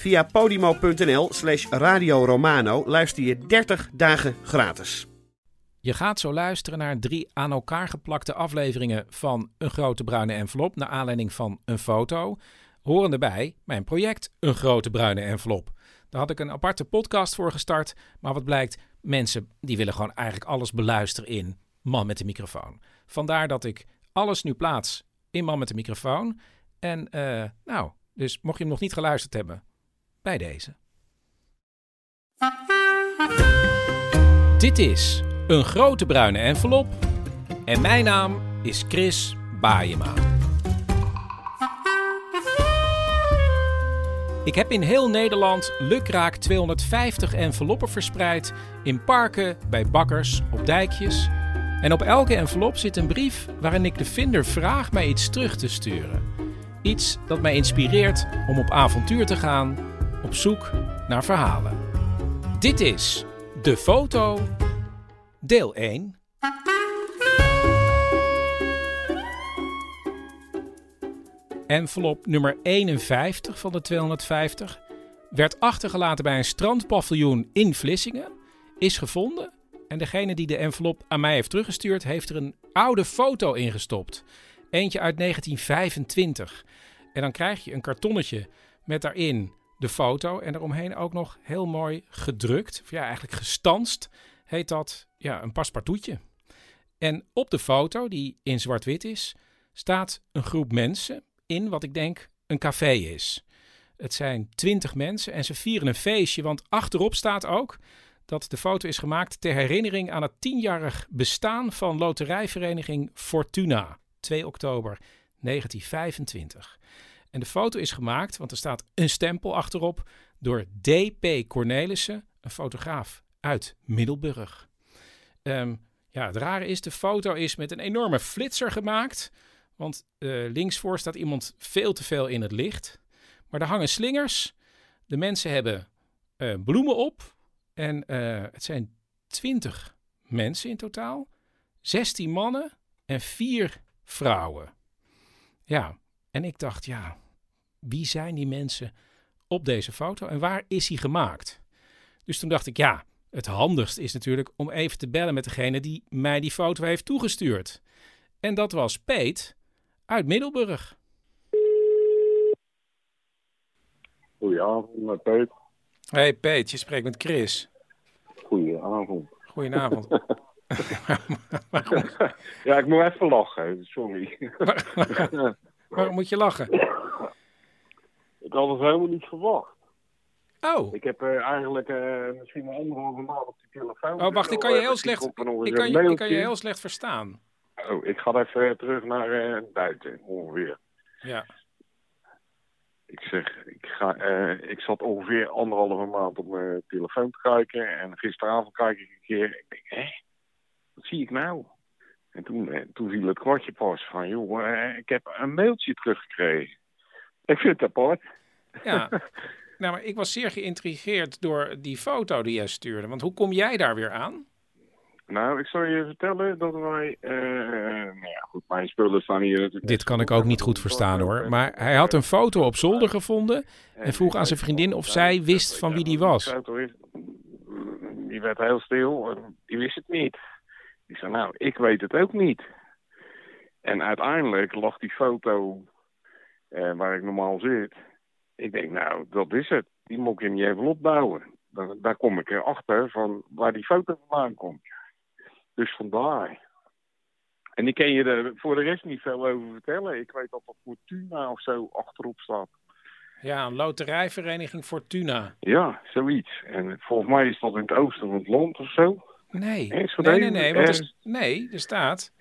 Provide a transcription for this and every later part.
Via podimo.nl slash Radio Romano luister je 30 dagen gratis. Je gaat zo luisteren naar drie aan elkaar geplakte afleveringen van Een Grote Bruine Envelop naar aanleiding van een foto. Horen erbij mijn project Een Grote Bruine Envelop. Daar had ik een aparte podcast voor gestart, maar wat blijkt, mensen die willen gewoon eigenlijk alles beluisteren in Man met de microfoon. Vandaar dat ik alles nu plaats in Man met de microfoon. En eh, nou, dus mocht je hem nog niet geluisterd hebben, bij deze. Dit is een grote bruine envelop en mijn naam is Chris Baayema. Ik heb in heel Nederland lukraak 250 enveloppen verspreid in parken, bij bakkers, op dijkjes. En op elke envelop zit een brief waarin ik de vinder vraag mij iets terug te sturen. Iets dat mij inspireert om op avontuur te gaan, op zoek naar verhalen. Dit is De Foto, deel 1. Envelop nummer 51 van de 250 werd achtergelaten bij een strandpaviljoen in Vlissingen, is gevonden en degene die de envelop aan mij heeft teruggestuurd heeft er een oude foto ingestopt. Eentje uit 1925. En dan krijg je een kartonnetje met daarin de foto en eromheen ook nog heel mooi gedrukt, of ja eigenlijk gestanst, heet dat ja, een paspartoutje. En op de foto, die in zwart-wit is, staat een groep mensen in wat ik denk een café is. Het zijn twintig mensen en ze vieren een feestje, want achterop staat ook dat de foto is gemaakt ter herinnering aan het tienjarig bestaan van loterijvereniging Fortuna, 2 oktober 1925. En de foto is gemaakt, want er staat een stempel achterop, door D.P. Cornelissen, een fotograaf uit Middelburg. Ehm, ja, het rare is, de foto is met een enorme flitser gemaakt. Want eh, linksvoor staat iemand veel te veel in het licht. Maar er hangen slingers. De mensen hebben eh, bloemen op. En eh, het zijn 20 mensen in totaal. 16 mannen en 4 vrouwen. Ja, en ik dacht, ja, wie zijn die mensen op deze foto en waar is hij gemaakt? Dus toen dacht ik, ja, het handigst is natuurlijk om even te bellen met degene die mij die foto heeft toegestuurd. En dat was Peet uit Middelburg. Goedenavond, met Peet. Hey Peet, je spreekt met Chris. Goedenavond. Goedenavond. Ja, ik moet even lachen, sorry. Waarom moet je lachen? ik had het helemaal niet verwacht. Oh, Ik heb eh, eigenlijk eh, misschien een anderhalve maand op die telefoon. oh wacht, ik kan je heel slecht, ik kan je, ik kan je heel slecht verstaan. Oh, ik ga even terug naar eh buiten, ongeveer. Ja. Ik zeg, ik, ga, ik zat ongeveer anderhalve maand op mijn telefoon te kijken. En gisteravond kijk ik een keer. Ik denk, hé, wat zie ik nou? En toen, eh, toen viel het kwartje pas van, joh, eh, ik heb een mailtje teruggekregen. Ik vind het apart. Ja. Nou, maar ik was zeer geïntrigeerd door die foto die jij stuurde. Want hoe kom jij daar weer aan? Nou, ik zal je vertellen dat wij... eh, nou ja, goed, mijn spullen staan hier natuurlijk... Dit kan ik ook niet goed verstaan hoor. Maar hij had een foto op zolder gevonden en vroeg aan zijn vriendin of zij wist van wie die was. Die foto is- Die werd heel stil, en die wist het niet. Ik zei, nou, ik weet het ook niet. En uiteindelijk lag die foto eh, waar ik normaal zit. Ik denk, nou, dat is het. die moet ik in die envelop bouwen. Daar, daar kom ik erachter van waar die foto vandaan komt. Dus vandaar. En ik kan je er voor de rest niet veel over vertellen. Ik weet dat er Fortuna of zo achterop staat. Ja, een loterijvereniging Fortuna. Ja, zoiets. En volgens mij is dat in het oosten van het land of zo. Nee, nee, nee, nee, want er, nee, er staat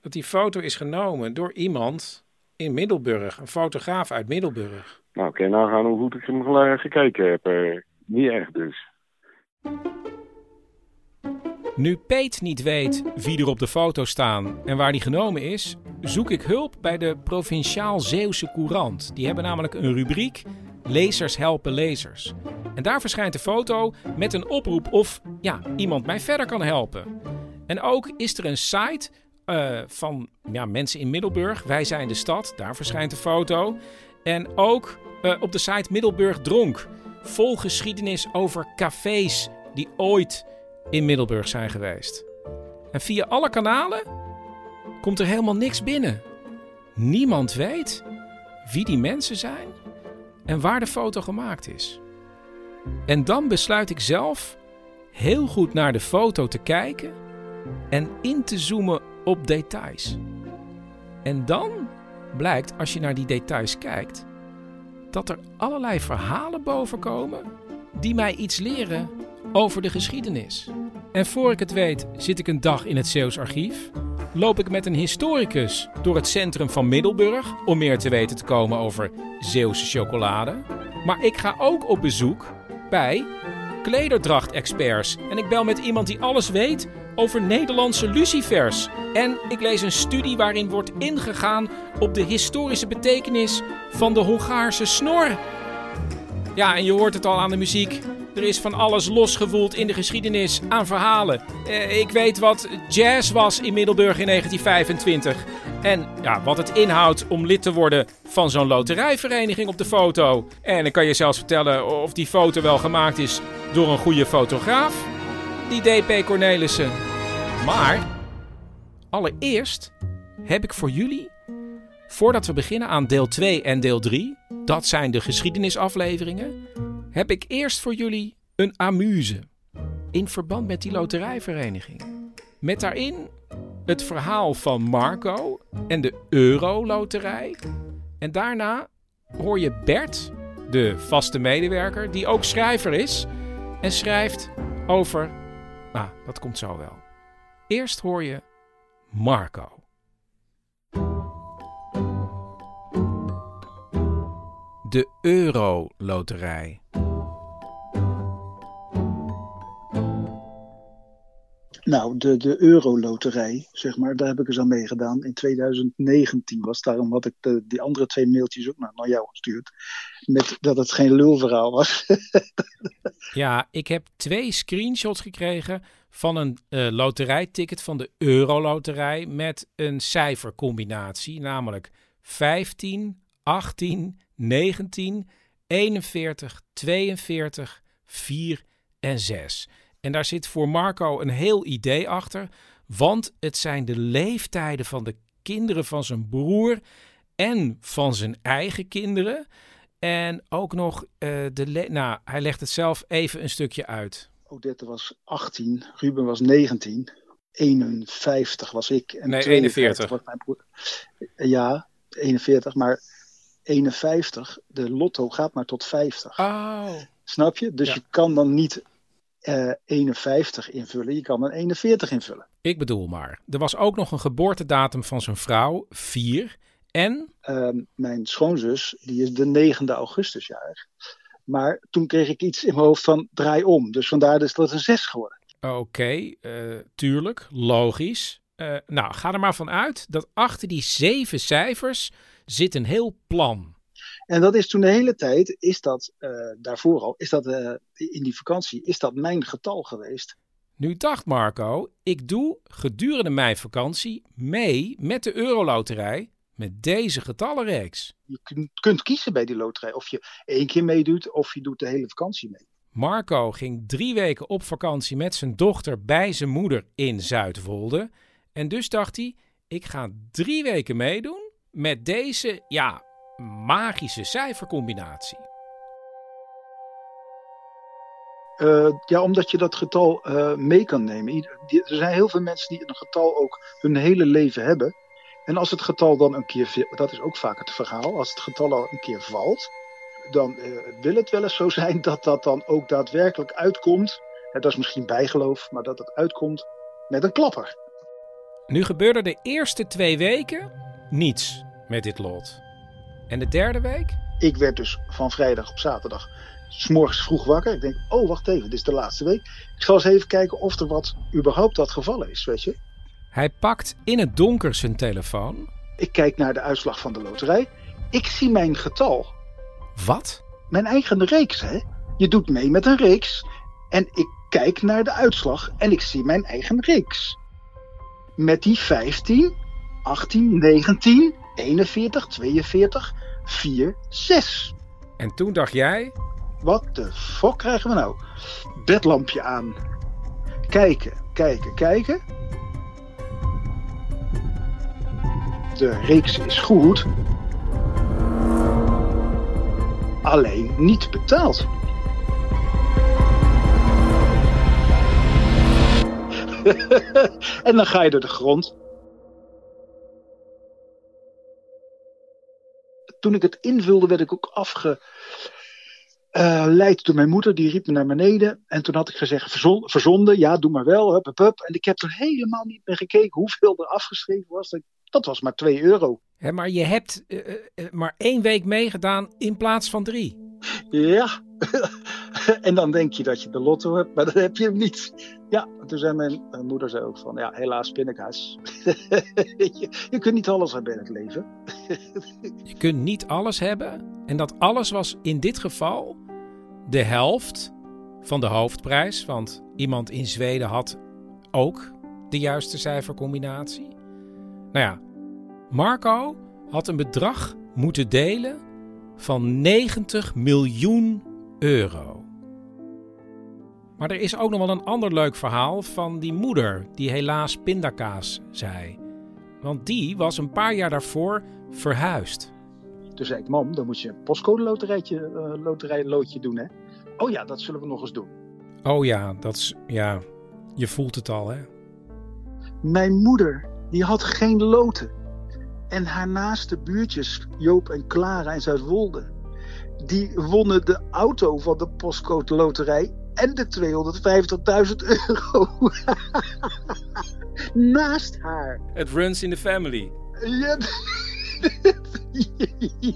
dat die foto is genomen door iemand in Middelburg. Een fotograaf uit Middelburg. Nou, ik kan nagaan hoe goed ik hem gekeken heb. Eh, niet echt dus. Nu Peet niet weet wie er op de foto staan en waar die genomen is, zoek ik hulp bij de Provinciaal Zeeuwse Courant. Die hebben namelijk een rubriek Lezers helpen lezers. En daar verschijnt een foto met een oproep of ja, iemand mij verder kan helpen. En ook is er een site eh, van ja, mensen in Middelburg. Wij zijn de stad, daar verschijnt een foto. En ook eh, op de site Middelburg Dronk. Vol geschiedenis over cafés die ooit in Middelburg zijn geweest. En via alle kanalen komt er helemaal niks binnen. Niemand weet wie die mensen zijn en waar de foto gemaakt is. En dan besluit ik zelf heel goed naar de foto te kijken en in te zoomen op details. En dan blijkt, als je naar die details kijkt, dat er allerlei verhalen bovenkomen die mij iets leren over de geschiedenis. En voor ik het weet, zit ik een dag in het Zeeuws archief. Loop ik met een historicus door het centrum van Middelburg om meer te weten te komen over Zeeuwse chocolade. Maar ik ga ook op bezoek bij klederdracht-experts. En ik bel met iemand die alles weet over Nederlandse lucifers. En ik lees een studie waarin wordt ingegaan op de historische betekenis van de Hongaarse snor. Ja, en je hoort het al aan de muziek. Er is van alles losgewoeld in de geschiedenis aan verhalen. Eh, ik weet wat jazz was in Middelburg in 1925. En ja, wat het inhoudt om lid te worden van zo'n loterijvereniging op de foto. En dan kan je zelfs vertellen of die foto wel gemaakt is door een goede fotograaf. Die DP Cornelissen. Maar allereerst heb ik voor jullie, voordat we beginnen aan deel 2 en deel 3, dat zijn de geschiedenisafleveringen, heb ik eerst voor jullie een amuse. In verband met die loterijvereniging. Met daarin het verhaal van Marco en de Euro-loterij. En daarna hoor je Bert, de vaste medewerker, die ook schrijver is. En schrijft over. Nou, dat komt zo wel. Eerst hoor je Marco. De Euro-loterij. Nou, de, de Euroloterij, zeg maar, daar heb ik eens aan meegedaan. In 2019 was daarom had ik de, die andere twee mailtjes ook naar, naar jou gestuurd. Met dat het geen lulverhaal was. Ja, ik heb twee screenshots gekregen van een eh, loterijticket van de Euroloterij met een cijfercombinatie, namelijk 15, 18, 19, 41, 42, 4 en 6. En daar zit voor Marco een heel idee achter, want het zijn de leeftijden van de kinderen van zijn broer en van zijn eigen kinderen. En ook nog eh, de. Nou, hij legt het zelf even een stukje uit. Odette was 18, Ruben was 19, 51 was ik. En Nee, 42 41. was mijn broer. Ja, 41, maar 51, de lotto gaat maar tot 50. Oh. Snap je? Dus Ja. je kan dan niet eh 51 invullen, je kan dan 41 invullen. Ik bedoel maar. Er was ook nog een geboortedatum van zijn vrouw, 4. En. Ehm, mijn schoonzus, die is de 9e augustus jarig. Maar toen kreeg ik iets in mijn hoofd van draai om. Dus vandaar is dat een 6 geworden. Oké, eh, tuurlijk, logisch. Eh, nou, ga er maar van uit dat achter die zeven cijfers zit een heel plan. En dat is toen de hele tijd, is dat eh, daarvoor al, is dat eh, in die vakantie, is dat mijn getal geweest. Nu dacht Marco, ik doe gedurende mijn vakantie mee met de Euroloterij met deze getallenreeks. Je kun- kunt kiezen bij die loterij of je één keer meedoet of je doet de hele vakantie mee. Marco ging drie weken op vakantie met zijn dochter bij zijn moeder in Zuidwolde. En dus dacht hij, ik ga drie weken meedoen met deze, ja, magische cijfercombinatie. Uh, ja, omdat je dat getal uh, mee kan nemen. Er zijn heel veel mensen die een getal ook hun hele leven hebben. En als het getal dan een keer, dat is ook vaak het verhaal, als het getal al een keer valt, dan uh, wil het wel eens zo zijn dat dat dan ook daadwerkelijk uitkomt. En dat is misschien bijgeloof, maar dat het uitkomt met een klapper. Nu gebeurde de eerste twee weken niets met dit lot. En de derde week? Ik werd dus van vrijdag op zaterdag s'morgens vroeg wakker. Ik denk, oh wacht even, dit is de laatste week. Ik zal eens even kijken of er wat überhaupt dat geval is, weet je. Hij pakt in het donker zijn telefoon. Ik kijk naar de uitslag van de loterij. Ik zie mijn getal. Wat? Mijn eigen reeks, hè? Je doet mee met een reeks. En ik kijk naar de uitslag en ik zie mijn eigen reeks. Met die 15, 18, 19, 41, 42, 4, 6. En toen dacht jij... Wat de fuck krijgen we nou? Bedlampje aan. Kijken, kijken, kijken. De reeks is goed. Alleen niet betaald. en dan ga je door de grond. Toen ik het invulde, werd ik ook afge, uh, leid door mijn moeder, die riep me naar beneden. En toen had ik gezegd, verzon, verzonden, ja, doe maar wel, hup, hup, hup. En ik heb er helemaal niet meer gekeken hoeveel er afgeschreven was. Dat was maar 2 euro. Hè, maar je hebt uh, uh, maar één week meegedaan in plaats van drie. Ja, en dan denk je dat je de lotto hebt, maar dat heb je hem niet. Ja, toen zei mijn moeder zei ook van, ja, helaas pindakaas. je, je kunt niet alles hebben in het leven. je kunt niet alles hebben. En dat alles was in dit geval de helft van de hoofdprijs. Want iemand in Zweden had ook de juiste cijfercombinatie. Nou ja, Marco had een bedrag moeten delen van 90 miljoen euro. Maar er is ook nog wel een ander leuk verhaal van die moeder die helaas pindakaas zei. Want die was een paar jaar daarvoor verhuisd. Toen zei ik, mam, dan moet je een postcode loterijtje, uh, loterijloodje doen, hè? Oh ja, dat zullen we nog eens doen. Oh ja, dat is, ja, je voelt het al, hè? Mijn moeder, die had geen loten. En haar naaste buurtjes, Joop en Clara in Zuidwolde, die wonnen de auto van de postcode loterij en de 250.000 euro. Naast haar. Het runs in the family. Ja,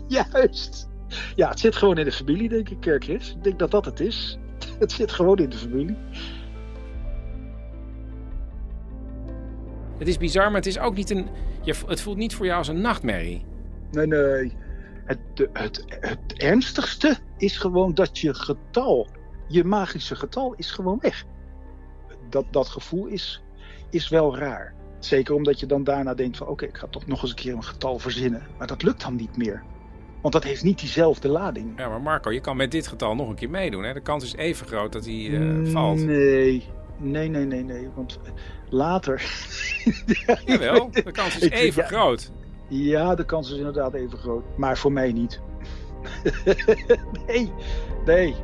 juist. Ja, het zit gewoon in de familie, denk ik, eh, Chris. Ik denk dat dat het is. Het zit gewoon in de familie. Het is bizar, maar het is ook niet een. Je, het voelt niet voor jou als een nachtmerrie. Nee, nee. Het, het, het ernstigste is gewoon dat je getal, je magische getal, is gewoon weg. Dat, dat gevoel is, is wel raar. Zeker omdat je dan daarna denkt van oké, ik ga toch nog eens een keer een getal verzinnen. Maar dat lukt dan niet meer. Want dat heeft niet diezelfde lading. Ja, maar Marco, je kan met dit getal nog een keer meedoen. Hè? De kans is even groot dat hij uh, valt. Nee, nee, nee, nee, nee. Want later. Jawel, de kans is even groot. Ja, de kans is inderdaad even groot. Maar voor mij niet. nee, nee.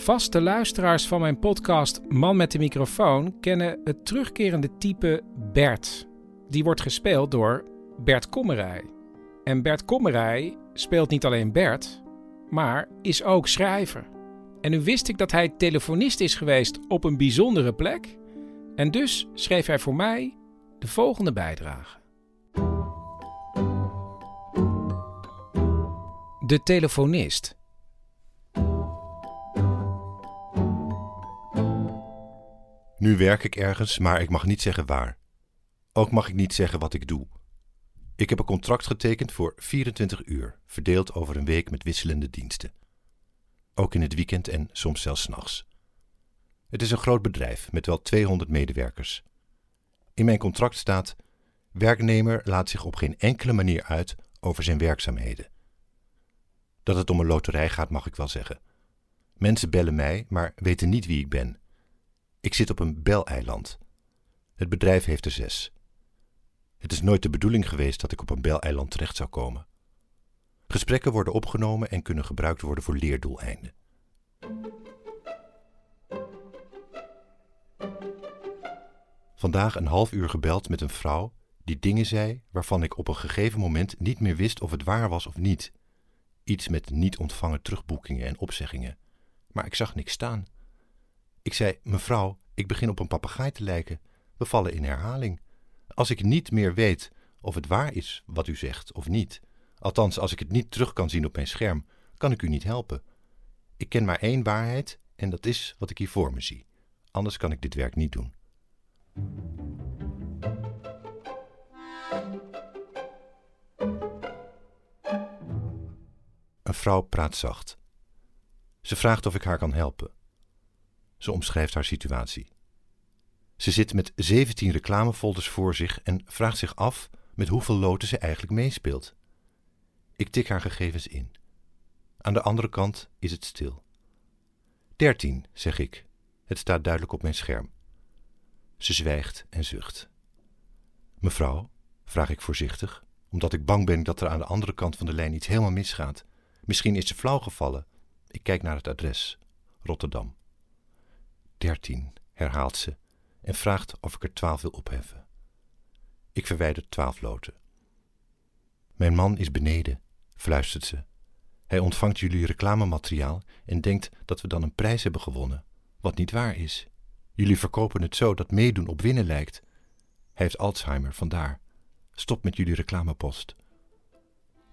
Vaste luisteraars van mijn podcast Man met de microfoon kennen het terugkerende type Bert. Die wordt gespeeld door Bert Kommerij. En Bert Kommerij speelt niet alleen Bert, maar is ook schrijver. En nu wist ik dat hij telefonist is geweest op een bijzondere plek. En dus schreef hij voor mij de volgende bijdrage. De telefonist. Nu werk ik ergens, maar ik mag niet zeggen waar. Ook mag ik niet zeggen wat ik doe. Ik heb een contract getekend voor 24 uur, verdeeld over een week met wisselende diensten. Ook in het weekend en soms zelfs nachts. Het is een groot bedrijf met wel 200 medewerkers. In mijn contract staat: werknemer laat zich op geen enkele manier uit over zijn werkzaamheden. Dat het om een loterij gaat, mag ik wel zeggen. Mensen bellen mij, maar weten niet wie ik ben. Ik zit op een beleiland. Het bedrijf heeft er zes. Het is nooit de bedoeling geweest dat ik op een beleiland terecht zou komen. Gesprekken worden opgenomen en kunnen gebruikt worden voor leerdoeleinden. Vandaag een half uur gebeld met een vrouw die dingen zei waarvan ik op een gegeven moment niet meer wist of het waar was of niet. Iets met niet ontvangen terugboekingen en opzeggingen. Maar ik zag niks staan. Ik zei: Mevrouw, ik begin op een papegaai te lijken. We vallen in herhaling. Als ik niet meer weet of het waar is wat u zegt of niet, althans als ik het niet terug kan zien op mijn scherm, kan ik u niet helpen. Ik ken maar één waarheid en dat is wat ik hier voor me zie. Anders kan ik dit werk niet doen. Een vrouw praat zacht. Ze vraagt of ik haar kan helpen. Ze omschrijft haar situatie. Ze zit met 17 reclamefolders voor zich en vraagt zich af met hoeveel loten ze eigenlijk meespeelt. Ik tik haar gegevens in. Aan de andere kant is het stil. 13, zeg ik. Het staat duidelijk op mijn scherm. Ze zwijgt en zucht. Mevrouw, vraag ik voorzichtig, omdat ik bang ben dat er aan de andere kant van de lijn iets helemaal misgaat. Misschien is ze flauw gevallen. Ik kijk naar het adres. Rotterdam. 13, herhaalt ze en vraagt of ik er twaalf wil opheffen. Ik verwijder twaalf loten. Mijn man is beneden, fluistert ze. Hij ontvangt jullie reclamemateriaal en denkt dat we dan een prijs hebben gewonnen, wat niet waar is. Jullie verkopen het zo dat meedoen op winnen lijkt. Hij heeft Alzheimer, vandaar. Stop met jullie reclamepost.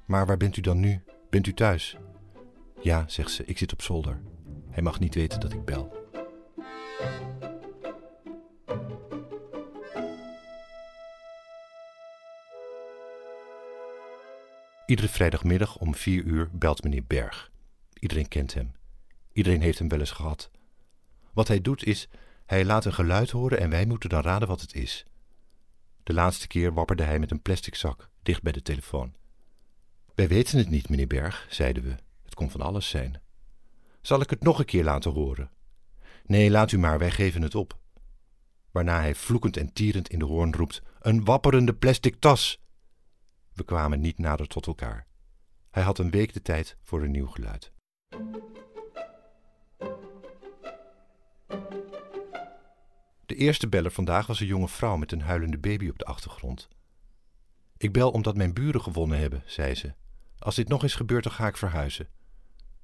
Maar waar bent u dan nu? Bent u thuis? Ja, zegt ze, ik zit op zolder. Hij mag niet weten dat ik bel. Iedere vrijdagmiddag om vier uur belt meneer Berg. Iedereen kent hem. Iedereen heeft hem wel eens gehad. Wat hij doet is, hij laat een geluid horen en wij moeten dan raden wat het is. De laatste keer wapperde hij met een plastic zak dicht bij de telefoon. Wij weten het niet, meneer Berg, zeiden we. Het kon van alles zijn. Zal ik het nog een keer laten horen? Nee, laat u maar, wij geven het op. Waarna hij vloekend en tierend in de hoorn roept: Een wapperende plastic tas! We kwamen niet nader tot elkaar. Hij had een week de tijd voor een nieuw geluid. De eerste beller vandaag was een jonge vrouw met een huilende baby op de achtergrond. Ik bel omdat mijn buren gewonnen hebben, zei ze. Als dit nog eens gebeurt, dan ga ik verhuizen.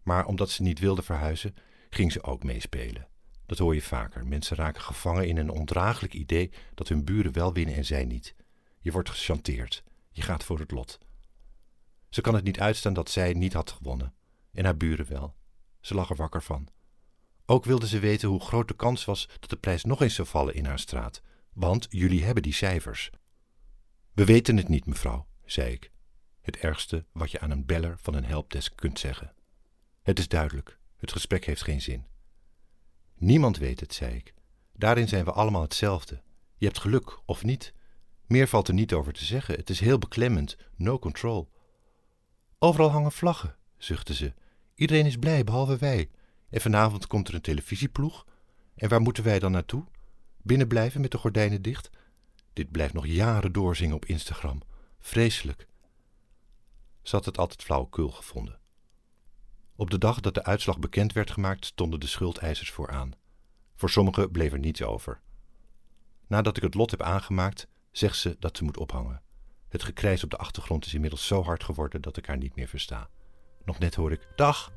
Maar omdat ze niet wilde verhuizen, ging ze ook meespelen. Dat hoor je vaker. Mensen raken gevangen in een ondraaglijk idee dat hun buren wel winnen en zij niet. Je wordt gechanteerd. Je gaat voor het lot. Ze kan het niet uitstaan dat zij niet had gewonnen. En haar buren wel. Ze lag er wakker van. Ook wilde ze weten hoe groot de kans was dat de prijs nog eens zou vallen in haar straat. Want jullie hebben die cijfers. We weten het niet, mevrouw, zei ik. Het ergste wat je aan een beller van een helpdesk kunt zeggen. Het is duidelijk, het gesprek heeft geen zin. Niemand weet het, zei ik. Daarin zijn we allemaal hetzelfde. Je hebt geluk of niet. Meer valt er niet over te zeggen. Het is heel beklemmend. No control. Overal hangen vlaggen, zuchtte ze. Iedereen is blij, behalve wij. En vanavond komt er een televisieploeg. En waar moeten wij dan naartoe? Binnen blijven met de gordijnen dicht? Dit blijft nog jaren doorzingen op Instagram. Vreselijk. Ze had het altijd flauwekul gevonden. Op de dag dat de uitslag bekend werd gemaakt, stonden de schuldeisers vooraan. Voor sommigen bleef er niets over. Nadat ik het lot heb aangemaakt, zegt ze dat ze moet ophangen. Het gekrijs op de achtergrond is inmiddels zo hard geworden dat ik haar niet meer versta. Nog net hoor ik: Dag!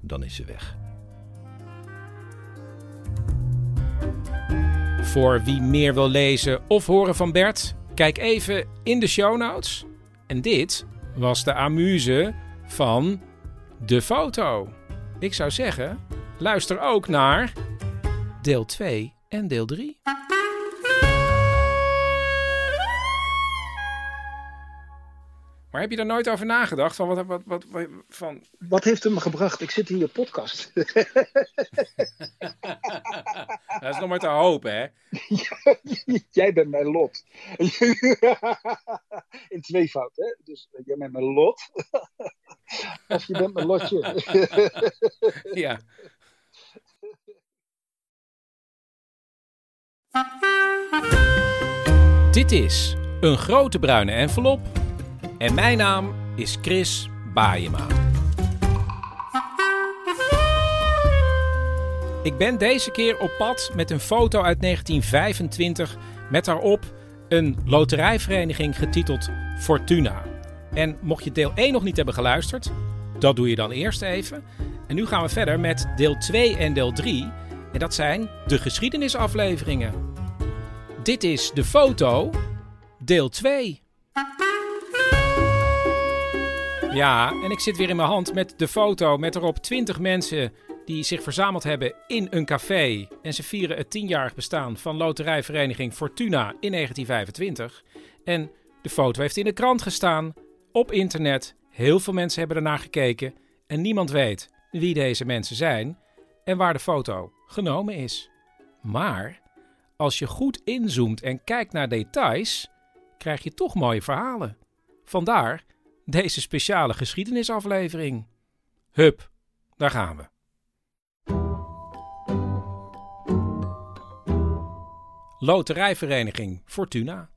Dan is ze weg. Voor wie meer wil lezen of horen van Bert, kijk even in de show notes. En dit was de amuse van de foto. Ik zou zeggen, luister ook naar deel 2 en deel 3. Maar heb je daar nooit over nagedacht? Van wat, wat, wat, van... wat heeft hem gebracht? Ik zit in je podcast. dat is nog maar te hopen, hè? jij bent mijn lot. in tweevoud, hè? Dus jij bent mijn lot. of je bent mijn lotje. ja. Dit is een grote bruine envelop en mijn naam is Chris Baayema. Ik ben deze keer op pad met een foto uit 1925 met daarop een loterijvereniging getiteld Fortuna. En mocht je deel 1 nog niet hebben geluisterd, dat doe je dan eerst even. En nu gaan we verder met deel 2 en deel 3. En dat zijn de geschiedenisafleveringen. Dit is de foto, deel 2. Ja, en ik zit weer in mijn hand met de foto met erop 20 mensen die zich verzameld hebben in een café. En ze vieren het tienjarig bestaan van loterijvereniging Fortuna in 1925. En de foto heeft in de krant gestaan, op internet. Heel veel mensen hebben ernaar gekeken en niemand weet wie deze mensen zijn en waar de foto genomen is. Maar als je goed inzoomt en kijkt naar details, krijg je toch mooie verhalen. Vandaar deze speciale geschiedenisaflevering. Hup, daar gaan we. Loterijvereniging Fortuna.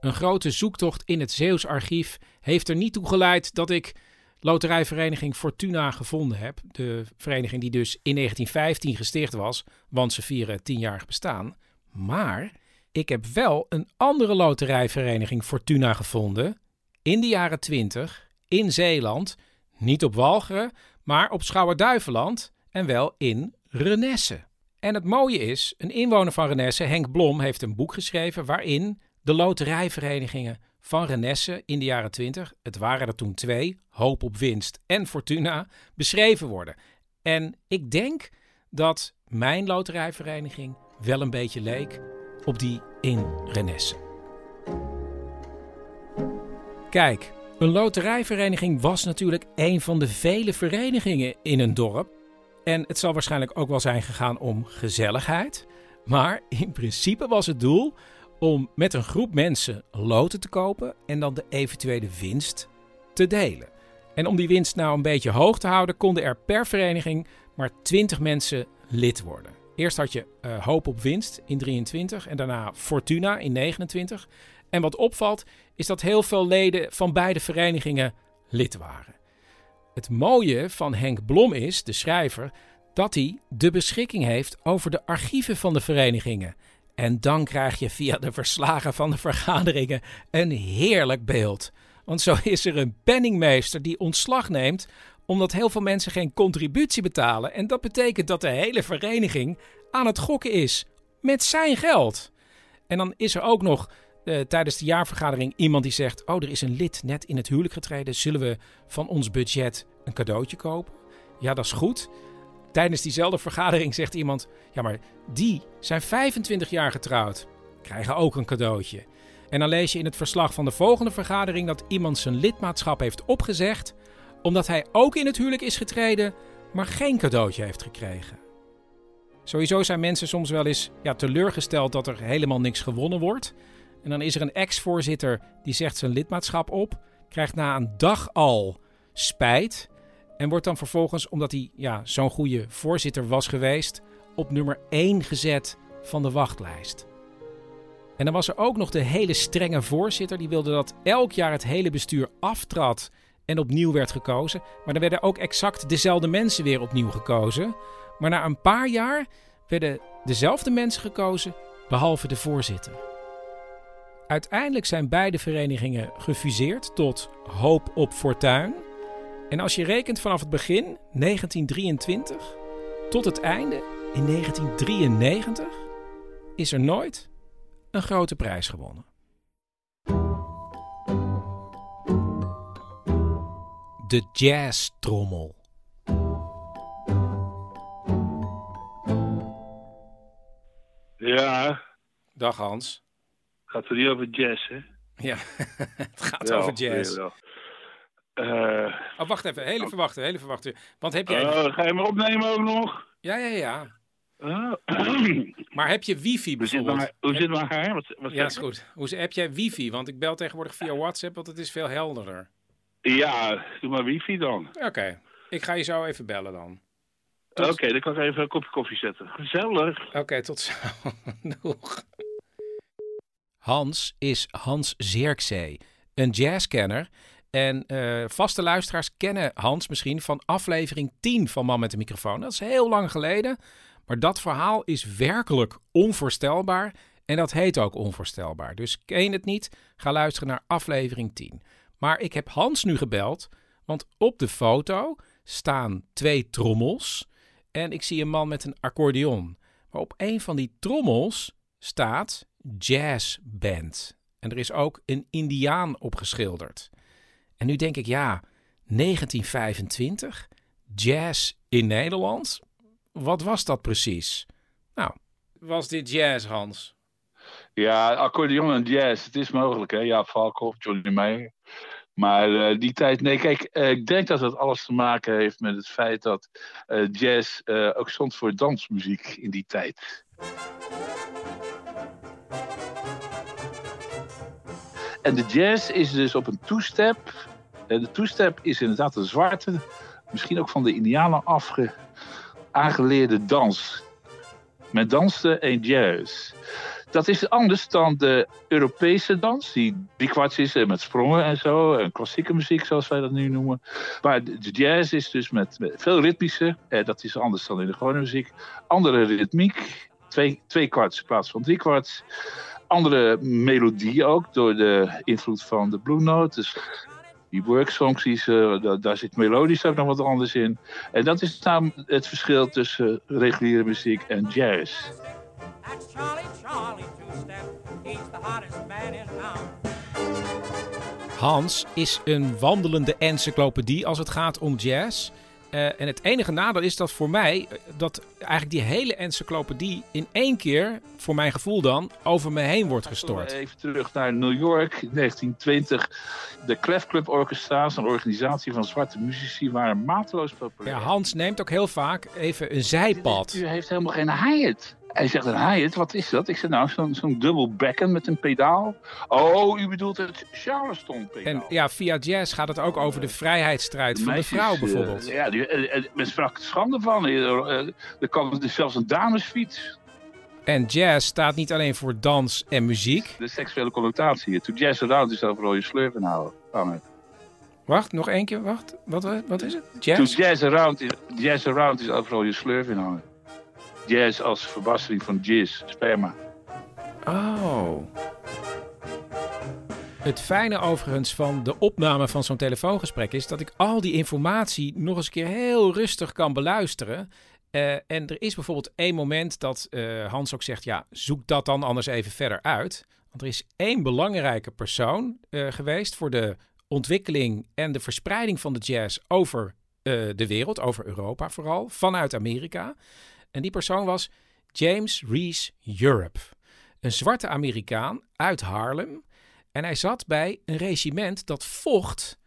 Een grote zoektocht in het Zeeuws archief heeft er niet toe geleid dat ik loterijvereniging Fortuna gevonden heb. De vereniging die dus in 1915 gesticht was, want ze vieren tienjarig bestaan. Maar ik heb wel een andere loterijvereniging Fortuna gevonden in de jaren 20 in Zeeland. Niet op Walcheren, maar op Schouwen-Duiveland en wel in Renesse. En het mooie is, een inwoner van Renesse, Henk Blom, heeft een boek geschreven waarin de loterijverenigingen van Renesse in de jaren 20, het waren er toen twee, Hoop op Winst en Fortuna, beschreven worden. En ik denk dat mijn loterijvereniging wel een beetje leek op die in Renesse. Kijk, een loterijvereniging was natuurlijk een van de vele verenigingen in een dorp. En het zal waarschijnlijk ook wel zijn gegaan om gezelligheid. Maar in principe was het doel om met een groep mensen loten te kopen en dan de eventuele winst te delen. En om die winst nou een beetje hoog te houden, konden er per vereniging maar 20 mensen lid worden. Eerst had je uh, Hoop op Winst in 23 en daarna Fortuna in 29. En wat opvalt is dat heel veel leden van beide verenigingen lid waren. Het mooie van Henk Blom is, de schrijver, dat hij de beschikking heeft over de archieven van de verenigingen. En dan krijg je via de verslagen van de vergaderingen een heerlijk beeld. Want zo is er een penningmeester die ontslag neemt omdat heel veel mensen geen contributie betalen. En dat betekent dat de hele vereniging aan het gokken is met zijn geld. En dan is er ook nog uh, tijdens de jaarvergadering iemand die zegt: Oh, er is een lid net in het huwelijk getreden. Zullen we van ons budget een cadeautje kopen? Ja, dat is goed. Tijdens diezelfde vergadering zegt iemand: Ja, maar die zijn 25 jaar getrouwd. Krijgen ook een cadeautje. En dan lees je in het verslag van de volgende vergadering dat iemand zijn lidmaatschap heeft opgezegd. Omdat hij ook in het huwelijk is getreden, maar geen cadeautje heeft gekregen. Sowieso zijn mensen soms wel eens ja, teleurgesteld dat er helemaal niks gewonnen wordt. En dan is er een ex-voorzitter die zegt zijn lidmaatschap op, krijgt na een dag al spijt en wordt dan vervolgens, omdat hij ja, zo'n goede voorzitter was geweest, op nummer 1 gezet van de wachtlijst. En dan was er ook nog de hele strenge voorzitter, die wilde dat elk jaar het hele bestuur aftrad en opnieuw werd gekozen. Maar dan werden ook exact dezelfde mensen weer opnieuw gekozen. Maar na een paar jaar werden dezelfde mensen gekozen, behalve de voorzitter. Uiteindelijk zijn beide verenigingen gefuseerd tot Hoop op Fortuin. En als je rekent vanaf het begin, 1923, tot het einde, in 1993, is er nooit een grote prijs gewonnen. De jazztrommel. Ja. Dag Hans. Gaat het niet over jazz, hè? Ja, het gaat over jazz. Uh, oh, wacht even. Heel even wachten, heel even wachten. Want heb jij... Uh, ga je me opnemen ook nog? Ja, ja, ja. Uh, maar heb je wifi bijvoorbeeld? Hoe zit haar? Wat, wat ja, is goed. Hoe, heb jij wifi? Want ik bel tegenwoordig via WhatsApp, want het is veel helderder. Ja, doe maar wifi dan. Oké. Ik ga je zo even bellen dan. Oké, dan kan ik even een kopje koffie zetten. Gezellig. Oké, tot zo. Doeg. Hans is Hans Zerkzee, een jazzkenner. En uh, vaste luisteraars kennen Hans misschien van aflevering 10 van Man met de microfoon. Dat is heel lang geleden. Maar dat verhaal is werkelijk onvoorstelbaar. En dat heet ook onvoorstelbaar. Dus ken je het niet? Ga luisteren naar aflevering 10. Maar ik heb Hans nu gebeld, want op de foto staan twee trommels. En ik zie een man met een accordeon. Maar op een van die trommels staat jazzband. En er is ook een indiaan opgeschilderd. En nu denk ik, ja, 1925, jazz in Nederland. Wat was dat precies? Nou, was dit jazz, Hans? Ja, accordeon en jazz, het is mogelijk, hè? Ja, Valkhoff, Johnny May. Maar uh, die tijd, nee, kijk, uh, ik denk dat het alles te maken heeft met het feit dat uh, jazz ook stond voor dansmuziek in die tijd. En de jazz is dus op een two-step. De two-step is inderdaad een zwarte, misschien ook van de Indianen afge, aangeleerde dans. Men danste in jazz. Dat is anders dan de Europese dans, die driekwart is met sprongen en zo, en klassieke muziek zoals wij dat nu noemen. Maar de jazz is dus met, veel ritmische, eh, dat is anders dan in de gewone muziek. Andere ritmiek, twee, twee kwarts in plaats van drie kwarts. Andere melodie ook, door de invloed van de Blue Note. Dus die worksongs, die, uh, daar, zit melodisch ook nog wat anders in. En dat is het verschil tussen reguliere muziek en jazz. Hans is een wandelende encyclopedie als het gaat om jazz. Uh, en het enige nadeel is dat voor mij, eh, dat eigenlijk die hele encyclopedie in één keer, voor mijn gevoel dan, over me heen wordt gestort. Even terug naar New York, 1920. De Clef Club Orchestra's, een organisatie van zwarte muzici, waren mateloos populair. Ja, Hans neemt ook heel vaak even een zijpad. U heeft helemaal geen hi-hat. Hij zegt, een hi wat is dat? Ik zeg, nou, zo'n zo'n dubbel bekken met een pedaal. Oh, u bedoelt het Charleston pedaal. En ja, via jazz gaat het ook over de vrijheidsstrijd van de vrouw eh, bijvoorbeeld. ja, die, uh, men sprak schande van. er kan dus zelfs een damesfiets. En jazz staat niet alleen voor dans en muziek. De seksuele connotatie. Toen jazz around is overal je slurf hangen. Wacht, nog één keer, wacht. Wat, wat is het? Jazz? Toen jazz around is, jazz around is overal je slurf in hangen jazz als verbastering van jizz, sperma. Oh. Het fijne overigens van de opname van zo'n telefoongesprek is dat ik al die informatie nog eens een keer heel rustig kan beluisteren. Uh, en er is bijvoorbeeld één moment dat uh, Hans ook zegt: ja, zoek dat dan anders even verder uit. Want er is één belangrijke persoon uh, geweest voor de ontwikkeling en de verspreiding van de jazz over de wereld, over Europa vooral, vanuit Amerika. En die persoon was James Reese Europe, een zwarte Amerikaan uit Harlem. En hij zat bij een regiment dat vocht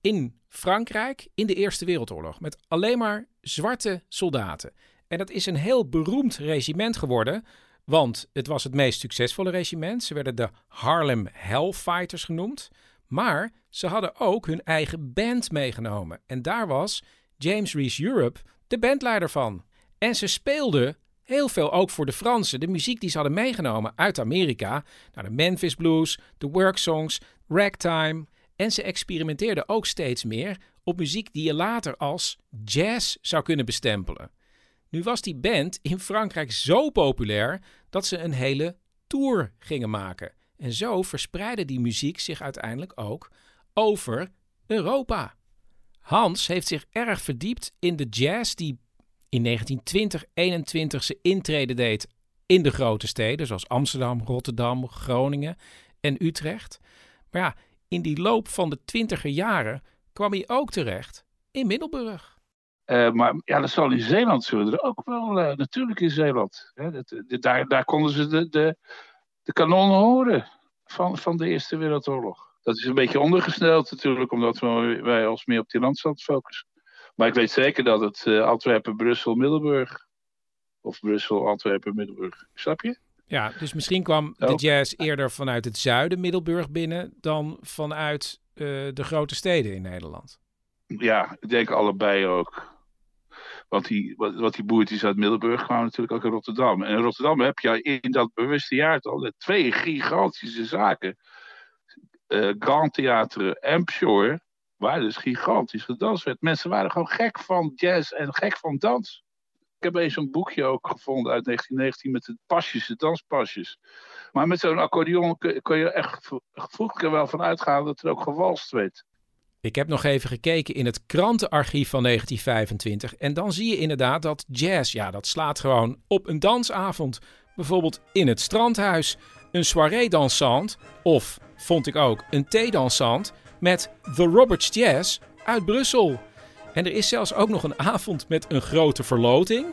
in Frankrijk in de Eerste Wereldoorlog met alleen maar zwarte soldaten. En dat is een heel beroemd regiment geworden, want het was het meest succesvolle regiment. Ze werden de Harlem Hellfighters genoemd. Maar ze hadden ook hun eigen band meegenomen. En daar was James Reese Europe de bandleider van. En ze speelden heel veel ook voor de Fransen. De muziek die ze hadden meegenomen uit Amerika. Nou, de Memphis Blues, de work songs, ragtime. En ze experimenteerden ook steeds meer op muziek die je later als jazz zou kunnen bestempelen. Nu was die band in Frankrijk zo populair dat ze een hele tour gingen maken. En zo verspreidde die muziek zich uiteindelijk ook over Europa. Hans heeft zich erg verdiept in de jazz die in 1920, 21 zijn intrede deed in de grote steden, zoals Amsterdam, Rotterdam, Groningen en Utrecht. Maar ja, in die loop van de twintiger jaren kwam hij ook terecht in Middelburg. Uh, maar ja, dat zal in Zeeland zullen er ook wel, uh, natuurlijk in Zeeland. Hè, dat, daar, daar konden ze de, de, de kanonnen horen van, van de Eerste Wereldoorlog. Dat is een beetje ondergesneld natuurlijk, omdat wij ons meer op die landstad focussen. Maar ik weet zeker dat het uh, Antwerpen, Brussel, Middelburg. Of Brussel, Antwerpen, Middelburg. Snap je? Ja, dus misschien kwam de jazz eerder vanuit het zuiden Middelburg binnen dan vanuit uh, de grote steden in Nederland. Ja, ik denk allebei ook. Want die, wat, wat die boertjes uit Middelburg kwamen natuurlijk ook in Rotterdam. En in Rotterdam heb je in dat bewuste jaartal twee gigantische zaken. Uh, Grand Theater en Pshore, waar dus gigantisch gedanst werd. Mensen waren gewoon gek van jazz en gek van dans. Ik heb eens een boekje ook gevonden uit 1919 met de pasjes, de danspasjes. Maar met zo'n accordeon kun je echt vroeg er wel van uitgaan dat er ook gewalst werd. Ik heb nog even gekeken in het krantenarchief van 1925. En dan zie je inderdaad dat jazz, ja, dat slaat gewoon op een dansavond. Bijvoorbeeld in het strandhuis. Een soirée dansant. Of, vond ik ook, een theedansant. Met The Roberts Jazz uit Brussel. En er is zelfs ook nog een avond met een grote verloting.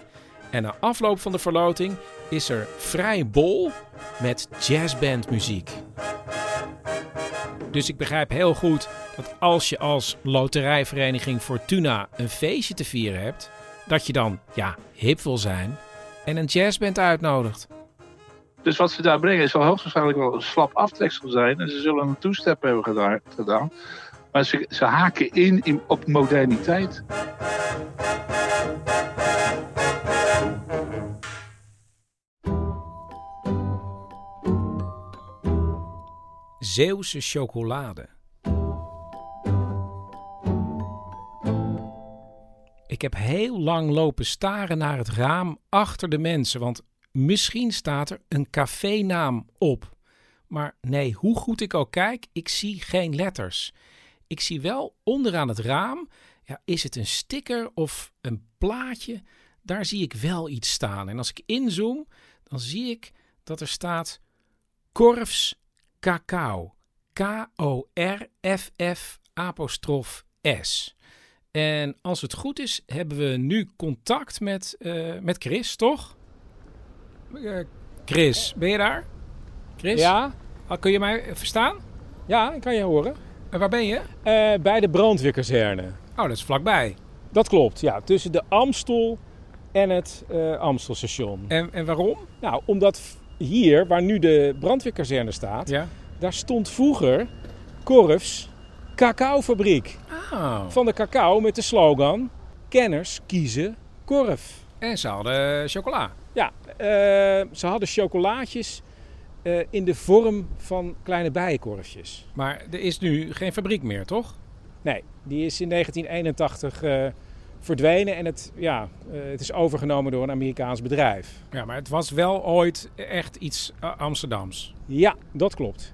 En na afloop van de verloting is er vrij bol met jazzbandmuziek. Dus ik begrijp heel goed dat als je als loterijvereniging Fortuna een feestje te vieren hebt, dat je dan ja, hip wil zijn en een jazzband uitnodigt. Dus wat ze daar brengen zal hoogstwaarschijnlijk wel een slap aftreksel zijn. En ze zullen een toestep hebben gedaan. Maar ze, ze haken in, in op moderniteit. Zeeuwse chocolade. Ik heb heel lang lopen staren naar het raam achter de mensen, want misschien staat er een cafénaam op. Maar nee, hoe goed ik ook kijk, ik zie geen letters. Ik zie wel onderaan het raam, ja, is het een sticker of een plaatje? Daar zie ik wel iets staan. En als ik inzoom, dan zie ik dat er staat Korfs Cacao. K-O-R-F-F apostrof S. En als het goed is, hebben we nu contact met, uh, met Chris, toch? Uh, Chris, ben je daar? Chris? Ja. Ah, kun je mij verstaan? Ja, ik kan je horen. En waar ben je? Uh, bij de brandweerkazerne. Oh, dat is vlakbij. Dat klopt, ja. Tussen de Amstel en het Amstelstation. En, en waarom? Nou, omdat hier, waar nu de brandweerkazerne staat... Ja? daar stond vroeger Korfs cacaofabriek. Oh. Van de cacao met de slogan: Kenners kiezen Korf. En ze hadden chocola. Ja, uh, ze hadden chocolaatjes uh, in de vorm van kleine bijenkorfjes. Maar er is nu geen fabriek meer, toch? Nee, die is in 1981 uh, verdwenen en het, ja, het is overgenomen door een Amerikaans bedrijf. Ja, maar het was wel ooit echt iets Amsterdams. Ja, dat klopt.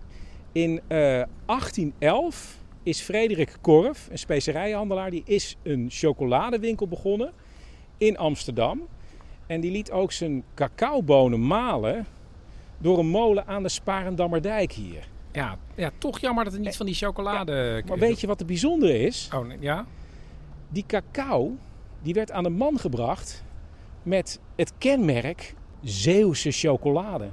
In 1811 is Frederik Korf, een specerijhandelaar, die is een chocoladewinkel begonnen in Amsterdam. En die liet ook zijn cacaobonen malen door een molen aan de Sparendammerdijk hier. Ja, ja toch jammer dat het niet van die chocolade... Ja, maar weet je wat het bijzondere is? Oh, ja? Die cacao, die werd aan de man gebracht met het kenmerk Zeeuwse chocolade.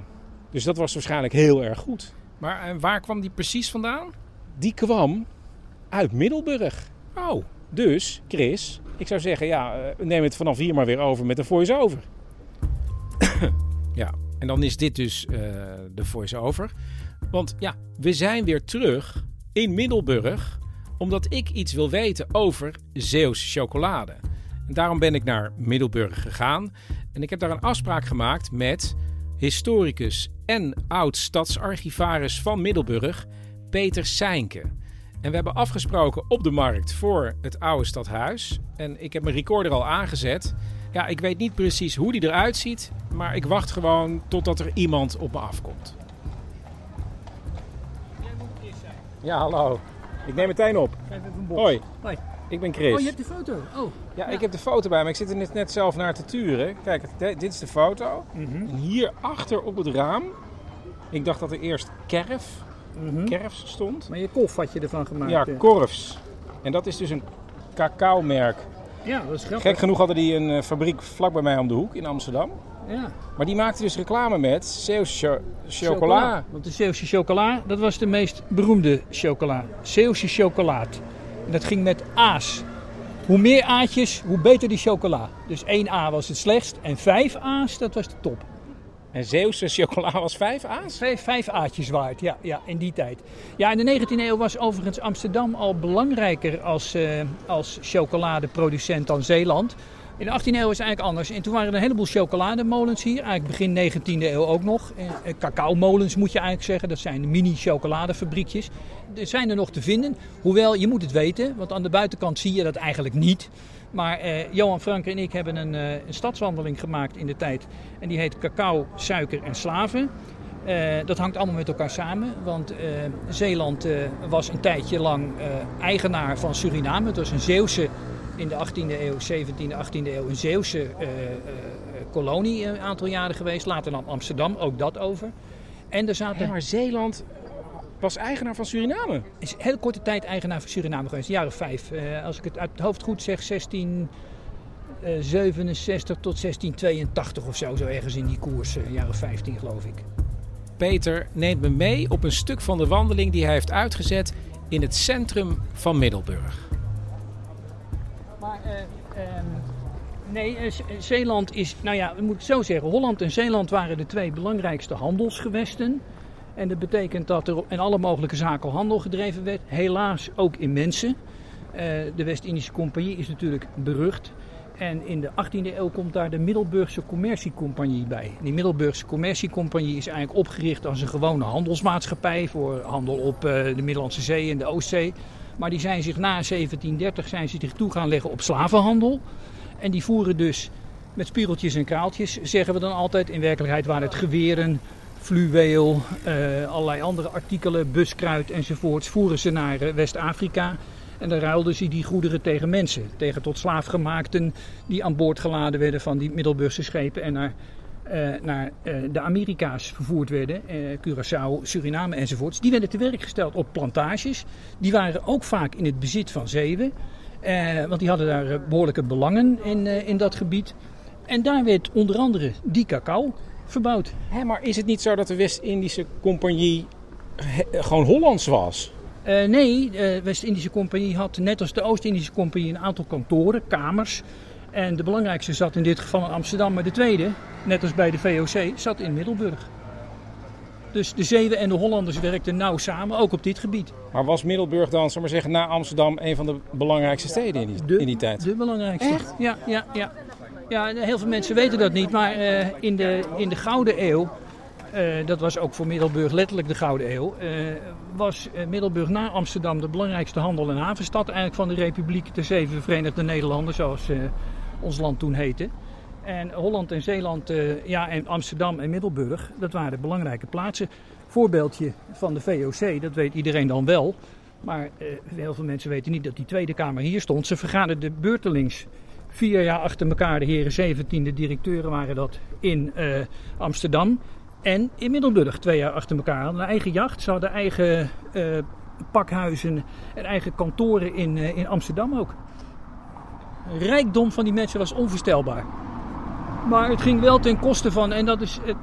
Dus dat was waarschijnlijk heel erg goed. Maar en waar kwam die precies vandaan? Die kwam uit Middelburg. Oh. Dus, Chris, ik zou zeggen, ja, neem het vanaf hier maar weer over met een voice-over. ja, en dan is dit dus uh, de voice-over. Want ja, we zijn weer terug in Middelburg, omdat ik iets wil weten over Zeeuwse chocolade. En daarom ben ik naar Middelburg gegaan en ik heb daar een afspraak gemaakt met historicus en oud-stadsarchivaris van Middelburg, Peter Seinke. En we hebben afgesproken op de markt voor het oude stadhuis. En ik heb mijn recorder al aangezet. Ja, ik weet niet precies hoe die eruit ziet, maar ik wacht gewoon totdat er iemand op me afkomt. Ja, hallo. Ik neem meteen op. Hoi. Hoi. Ik ben Chris. Oh, je hebt de foto. Oh. Ja, ik heb de foto bij me. Ik zit er net, net zelf naar te turen. Kijk, dit is de foto. Mhm. En hier achter op het raam, ik dacht dat er eerst kerf, Mhm. kerfs stond. Maar je kof had je ervan gemaakt. Ja, eh. korfs. En dat is dus een cacao-merk. Ja, dat is grappig. Gek genoeg hadden die een eh, fabriek vlak bij mij om de hoek in Amsterdam. Ja. Maar die maakte dus reclame met Zeeuwse cho- chocola. Want de Zeeuwse chocola, dat was de meest beroemde chocola. Zeeuwse chocolaat. En dat ging met A's. Hoe meer A'tjes, hoe beter die chocola. Dus 1 A was het slechtst en 5 A's, dat was de top. En Zeeuwse chocola was 5 A's? Vijf, vijf A'tjes waard, ja, ja, in die tijd. Ja, in de 19e eeuw was overigens Amsterdam al belangrijker als, eh, als chocoladeproducent dan Zeeland. In de 18e eeuw is het eigenlijk anders. En toen waren er een heleboel chocolademolens hier. Eigenlijk begin 19e eeuw ook nog. En cacaomolens moet je eigenlijk zeggen. Dat zijn mini-chocoladefabriekjes. Er zijn er nog te vinden. Hoewel, je moet het weten. Want aan de buitenkant zie je dat eigenlijk niet. Maar eh, Johan Frank en ik hebben een, uh, een, stadswandeling gemaakt in de tijd. En die heet Cacao, Suiker en Slaven. Uh, dat hangt allemaal met elkaar samen. Want Zeeland was een tijdje lang eigenaar van Suriname. Het was een Zeeuwse in de 18e eeuw, 17e, 18e eeuw een Zeeuwse kolonie een aantal jaren geweest. Later dan Amsterdam, ook dat over. En er zaten... maar Zeeland was eigenaar van Suriname. Is heel korte tijd eigenaar van Suriname geweest, of vijf. Uh, als ik het uit het hoofd goed zeg, 1667 tot 1682 of zo, zo ergens in die koers, uh, jaren 15 geloof ik. Peter neemt me mee op een stuk van de wandeling die hij heeft uitgezet in het centrum van Middelburg. Maar uh, um, nee, Zeeland is, nou ja, we moeten het zo zeggen, Holland en Zeeland waren de twee belangrijkste handelsgewesten. En dat betekent dat er in alle mogelijke zaken handel gedreven werd. Helaas ook in mensen. Uh, de West-Indische Compagnie is natuurlijk berucht. En in de 18e eeuw komt daar de Middelburgse Commerciecompagnie bij. Die Middelburgse Commerciecompagnie is eigenlijk opgericht als een gewone handelsmaatschappij voor handel op uh, de Middellandse Zee en de Oostzee. Maar die zijn zich na 1730 zijn ze zich toe gaan leggen op slavenhandel. En die voeren dus met spiegeltjes en kraaltjes, zeggen we dan altijd. In werkelijkheid waren het geweren, fluweel, uh, allerlei andere artikelen, buskruid enzovoorts, voeren ze naar uh, West-Afrika. En dan ruilden ze die goederen tegen mensen, tegen tot slaafgemaakten die aan boord geladen werden van die Middelburgse schepen en naar, uh, naar de Amerika's vervoerd werden, Curaçao, Suriname enzovoorts. Die werden te werk gesteld op plantages. Die waren ook vaak in het bezit van zeeuwen, want die hadden daar behoorlijke belangen in, in dat gebied. En daar werd onder andere die cacao verbouwd. Maar is het niet zo dat de West-Indische Compagnie gewoon Hollands was? Uh, nee, de West-Indische Compagnie had net als de Oost-Indische Compagnie een aantal kantoren, kamers. En de belangrijkste zat in dit geval in Amsterdam, maar de tweede, net als bij de VOC, zat in Middelburg. Dus de Zeeuwen en de Hollanders werkten nauw samen, ook op dit gebied. Maar was Middelburg dan, zal maar zeggen, na Amsterdam een van de belangrijkste steden in die, de, in die tijd? De belangrijkste. Echt? Ja, ja, ja. Ja, heel veel mensen weten dat niet, maar uh, in, de, in de Gouden Eeuw, uh, dat was ook voor Middelburg letterlijk de Gouden Eeuw, uh, was Middelburg na Amsterdam de belangrijkste handel- en havenstad eigenlijk van de Republiek de Zeven Verenigde Nederlanden, zoals ons land toen heette. En Holland en Zeeland, ja, en Amsterdam en Middelburg, dat waren belangrijke plaatsen. Voorbeeldje van de VOC, dat weet iedereen dan wel. Maar heel veel mensen weten niet dat die Tweede Kamer hier stond. Ze vergaderden beurtelings Vier jaar achter elkaar, de heren 17e directeuren waren dat in uh, Amsterdam. En in Middelburg twee jaar achter elkaar. Hadden een eigen jacht, ze hadden eigen uh, pakhuizen en eigen kantoren in, uh, in Amsterdam ook. Rijkdom van die mensen was onvoorstelbaar. Maar het ging wel ten koste van, en dat is het,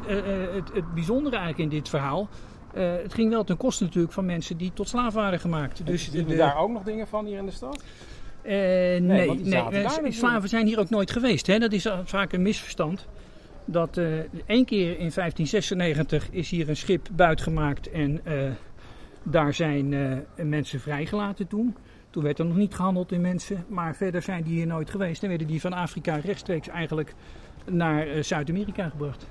het, het bijzondere eigenlijk in dit verhaal. het ging wel ten koste natuurlijk van mensen die tot slaaf waren gemaakt. Dus zien we daar ook nog dingen van hier in de stad? Uh, nee, nee, nee slaven zijn hier ook nooit geweest. Hè? Dat is vaak een misverstand. Dat uh, één keer in 1596 is hier een schip buitgemaakt en uh, daar zijn mensen vrijgelaten toen. Toen werd er nog niet gehandeld in mensen, maar verder zijn die hier nooit geweest. En werden die van Afrika rechtstreeks eigenlijk naar Zuid-Amerika gebracht.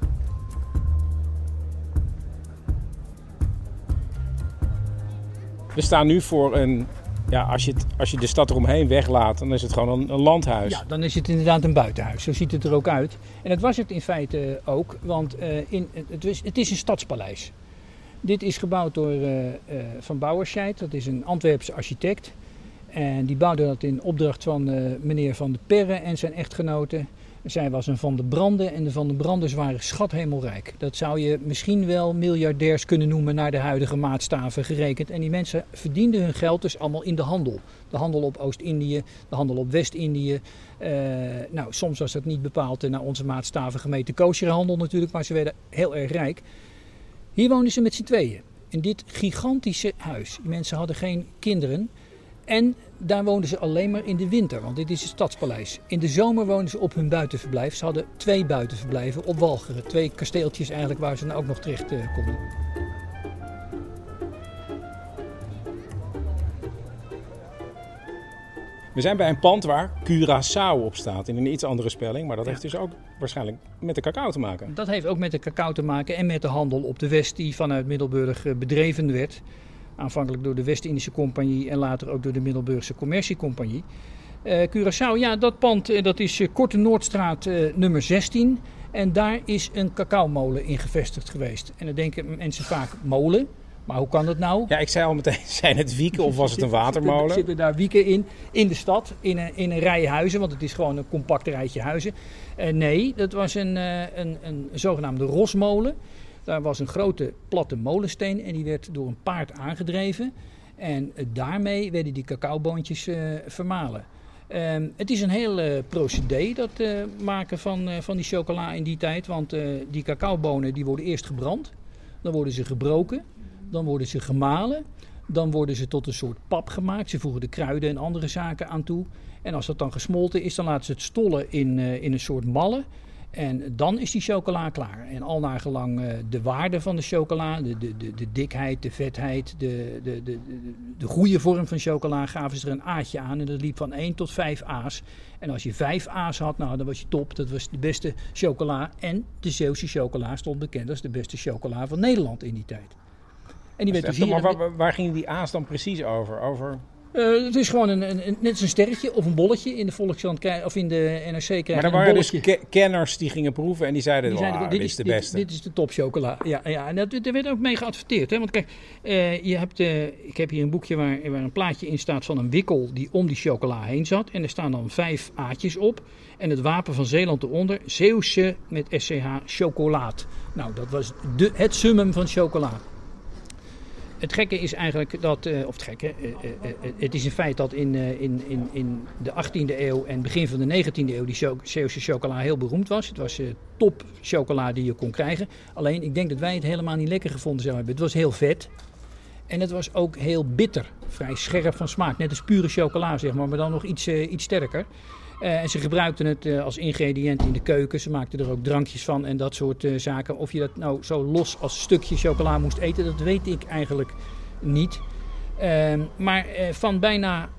We staan nu voor een ja, als je, als je de stad eromheen weglaat, dan is het gewoon een, landhuis. Ja, dan is het inderdaad een buitenhuis. Zo ziet het er ook uit. En dat was het in feite ook, want uh, in, het, is, het is een stadspaleis. Dit is gebouwd door uh, uh, Van Bouwerscheid, dat is een Antwerpse architect. En die bouwde dat in opdracht van meneer Van de Perre en zijn echtgenote. Zij was een Van de Branden en de Van de Branders waren schathemelrijk. Dat zou je misschien wel miljardairs kunnen noemen naar de huidige maatstaven gerekend. En die mensen verdienden hun geld dus allemaal in de handel. De handel op Oost-Indië, de handel op West-Indië. Uh, nou, soms was dat niet bepaald naar onze maatstaven gemeten kosherhandel natuurlijk, maar ze werden heel erg rijk. Hier woonden ze met z'n tweeën. In dit gigantische huis. Die mensen hadden geen kinderen. En daar woonden ze alleen maar in de winter, want dit is het stadspaleis. In de zomer woonden ze op hun buitenverblijf. Ze hadden twee buitenverblijven op Walcheren. Twee kasteeltjes eigenlijk waar ze dan ook nog terecht uh, konden. We zijn bij een pand waar Curaçao op staat. In een iets andere spelling. Maar dat heeft dus ook waarschijnlijk met de cacao te maken. Dat heeft ook met de cacao te maken en met de handel op de West die vanuit Middelburg eh, bedreven werd. Aanvankelijk door de West-Indische Compagnie en later ook door de Middelburgse Commerciecompagnie. Uh, Curaçao, ja, dat pand uh, dat is Korte Noordstraat nummer 16. En daar is een cacaomolen in gevestigd geweest. En dan denken mensen vaak molen. Maar hoe kan dat nou? Ja, ik zei al meteen, zijn het wieken of was het een watermolen? Zitten, zitten daar wieken in, in de stad, in een, in een rij huizen, want het is gewoon een compact rijtje huizen. Uh, nee, dat was een, uh, een, een zogenaamde rosmolen. Daar was een grote platte molensteen en die werd door een paard aangedreven. En uh, daarmee werden die cacaoboontjes vermalen. Um, het is een heel procedé, dat maken van, van die chocola in die tijd. Want die cacaobonen die worden eerst gebrand, dan worden ze gebroken. Dan worden ze gemalen. Dan worden ze tot een soort pap gemaakt. Ze voegen de kruiden en andere zaken aan toe. En als dat dan gesmolten is, dan laten ze het stollen in, uh, in een soort mallen. En dan is die chocola klaar. En al naar gelang uh, de waarde van de chocola, de, de, de, de dikheid, de vetheid, de, de, de, de, goede vorm van chocola, gaven ze er een aatje aan. En dat liep van 1 tot 5 a's. En als je 5 a's had, nou, dan was je top. Dat was de beste chocola. En de Zeeuwse chocola stond bekend als de beste chocola van Nederland in die tijd. En die werd dus hier... Maar waar, waar gingen die A's dan precies over? over... Uh, het is gewoon een, een, net een sterretje of een bolletje in de Volkskrant of in de NRC krijgen. Maar er waren dus ke kenners die gingen proeven en die zeiden, die zeiden dit, is de beste. Dit, is de top chocola. Ja, ja en dat, daar werd ook mee geadverteerd. Hè? Want kijk, uh, je hebt, uh, ik heb hier een boekje waar, waar een plaatje in staat van een wikkel die om die chocola heen zat. En er staan dan vijf aatjes op. En het wapen van Zeeland eronder, Zeeuwse met SCH chocolaat. Nou, dat was de, het summum van chocola. Het gekke is eigenlijk dat, uh, of het gekke, uh, uh, het is een feit dat in, in, in, in de 18e eeuw en begin van de 19e eeuw die Zeeuwse chocola heel beroemd was. Het was top chocola die je kon krijgen. Alleen ik denk dat wij het helemaal niet lekker gevonden zouden hebben. Het was heel vet en het was ook heel bitter, vrij scherp van smaak. Net als pure chocola zeg maar, maar dan nog iets, iets sterker. Uh, en ze gebruikten het uh, als ingrediënt in de keuken. Ze maakten er ook drankjes van en dat soort uh, zaken. Of je dat nou zo los als stukje chocola moest eten, dat weet ik eigenlijk niet. Ehm, maar van bijna,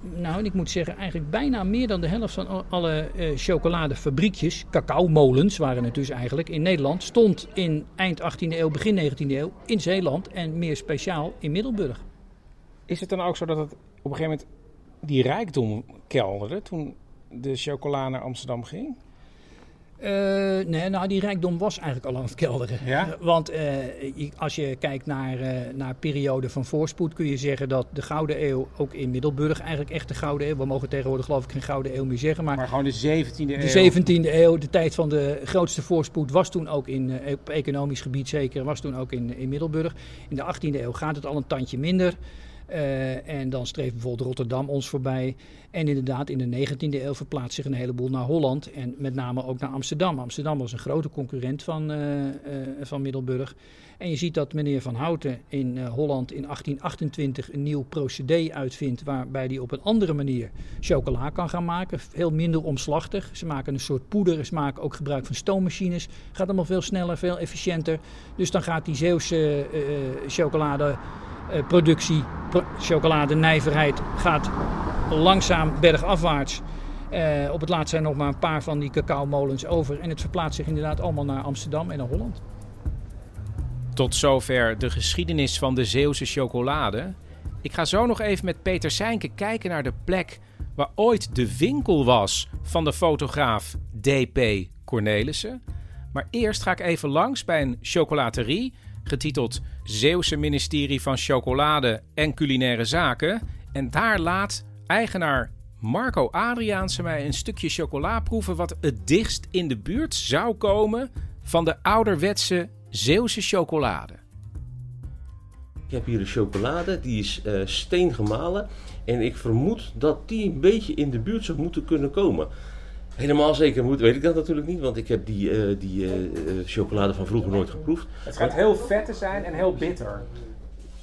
nou ik moet zeggen, eigenlijk bijna meer dan de helft van alle chocoladefabriekjes, cacaomolens waren het dus eigenlijk, in Nederland, stond in eind 18e eeuw, begin 19e eeuw in Zeeland en meer speciaal in Middelburg. Is het dan ook zo dat het op een gegeven moment die rijkdom kelderde toen de chocola naar Amsterdam ging? Uh, nee, nou die rijkdom was eigenlijk al aan het kelderen. Ja? Want uh, als je kijkt naar, uh, naar periode van voorspoed, kun je zeggen dat de Gouden Eeuw ook in Middelburg eigenlijk echt de Gouden Eeuw. We mogen tegenwoordig geloof ik geen Gouden Eeuw meer zeggen. Maar, maar gewoon de 17e eeuw. De 17e eeuw, de tijd van de grootste voorspoed, was toen ook in, op economisch gebied zeker, was toen ook in, in Middelburg. In de 18e eeuw gaat het al een tandje minder. Uh, en dan streeft bijvoorbeeld Rotterdam ons voorbij. En inderdaad, in de 19e eeuw verplaatst zich een heleboel naar Holland. En met name ook naar Amsterdam. Amsterdam was een grote concurrent van, uh, uh, van Middelburg. En je ziet dat meneer Van Houten in Holland in 1828 een nieuw procedé uitvindt. Waarbij hij op een andere manier chocola kan gaan maken. Heel minder omslachtig. Ze maken een soort poeder. Ze maken ook gebruik van stoommachines. Gaat allemaal veel sneller, veel efficiënter. Dus dan gaat die Zeeuwse uh, productie, pro chocoladenijverheid gaat langzaam bergafwaarts. Uh, op het laatst zijn nog maar een paar van die cacaomolens over. En het verplaatst zich inderdaad allemaal naar Amsterdam en naar Holland. Tot zover de geschiedenis van de Zeeuwse chocolade. Ik ga zo nog even met Peter Seinke kijken naar de plek waar ooit de winkel was van de fotograaf D.P. Cornelissen. Maar eerst ga ik even langs bij een chocolaterie getiteld Zeeuwse ministerie van Chocolade en Culinaire Zaken. En daar laat eigenaar Marco Adriaanse mij een stukje chocola proeven wat het dichtst in de buurt zou komen van de ouderwetse Zeeuwse chocolade. Ik heb hier een chocolade, die is uh, steen gemalen. En ik vermoed dat die een beetje in de buurt zou moeten kunnen komen. Helemaal zeker moet, weet ik dat natuurlijk niet, want ik heb die, uh, die uh, chocolade van vroeger nooit geproefd. Het gaat heel vet te zijn en heel bitter.